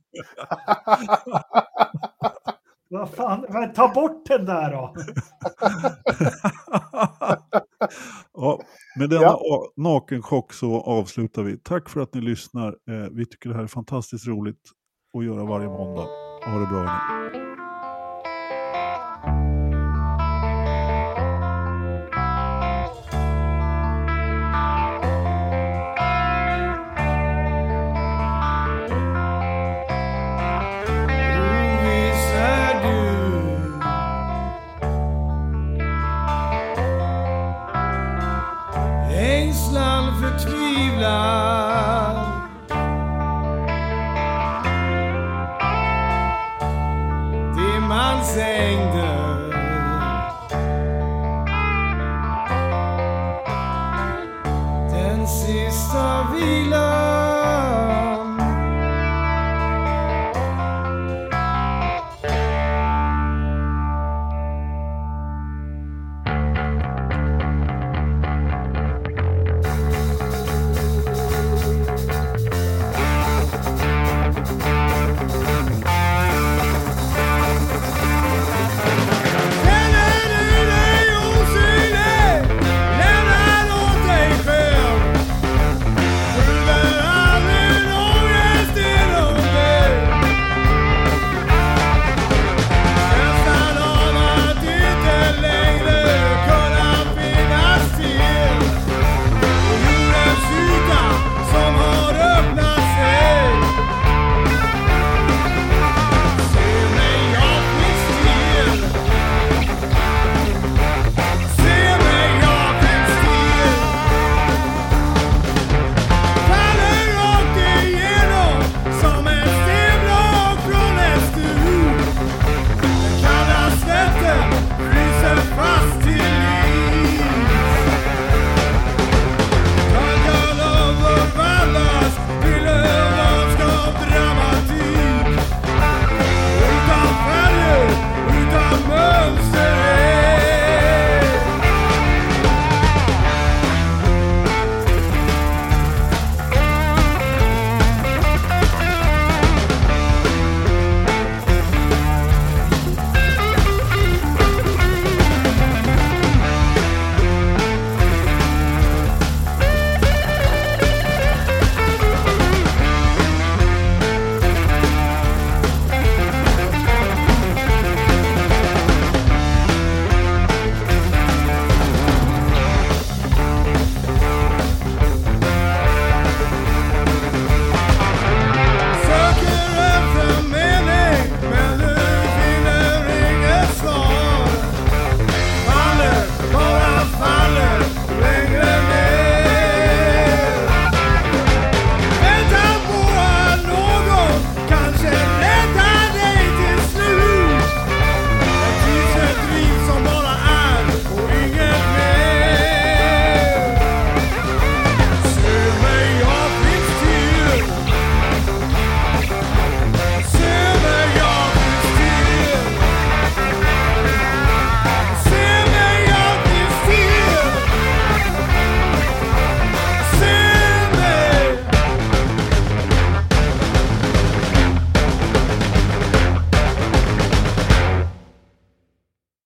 Vad fan, men ta bort den där då. ja, med denna Ja. nakenchock så avslutar vi. Tack för att ni lyssnar. Eh, vi tycker det här är fantastiskt roligt att göra varje måndag. Ha det bra. hörni. lugar.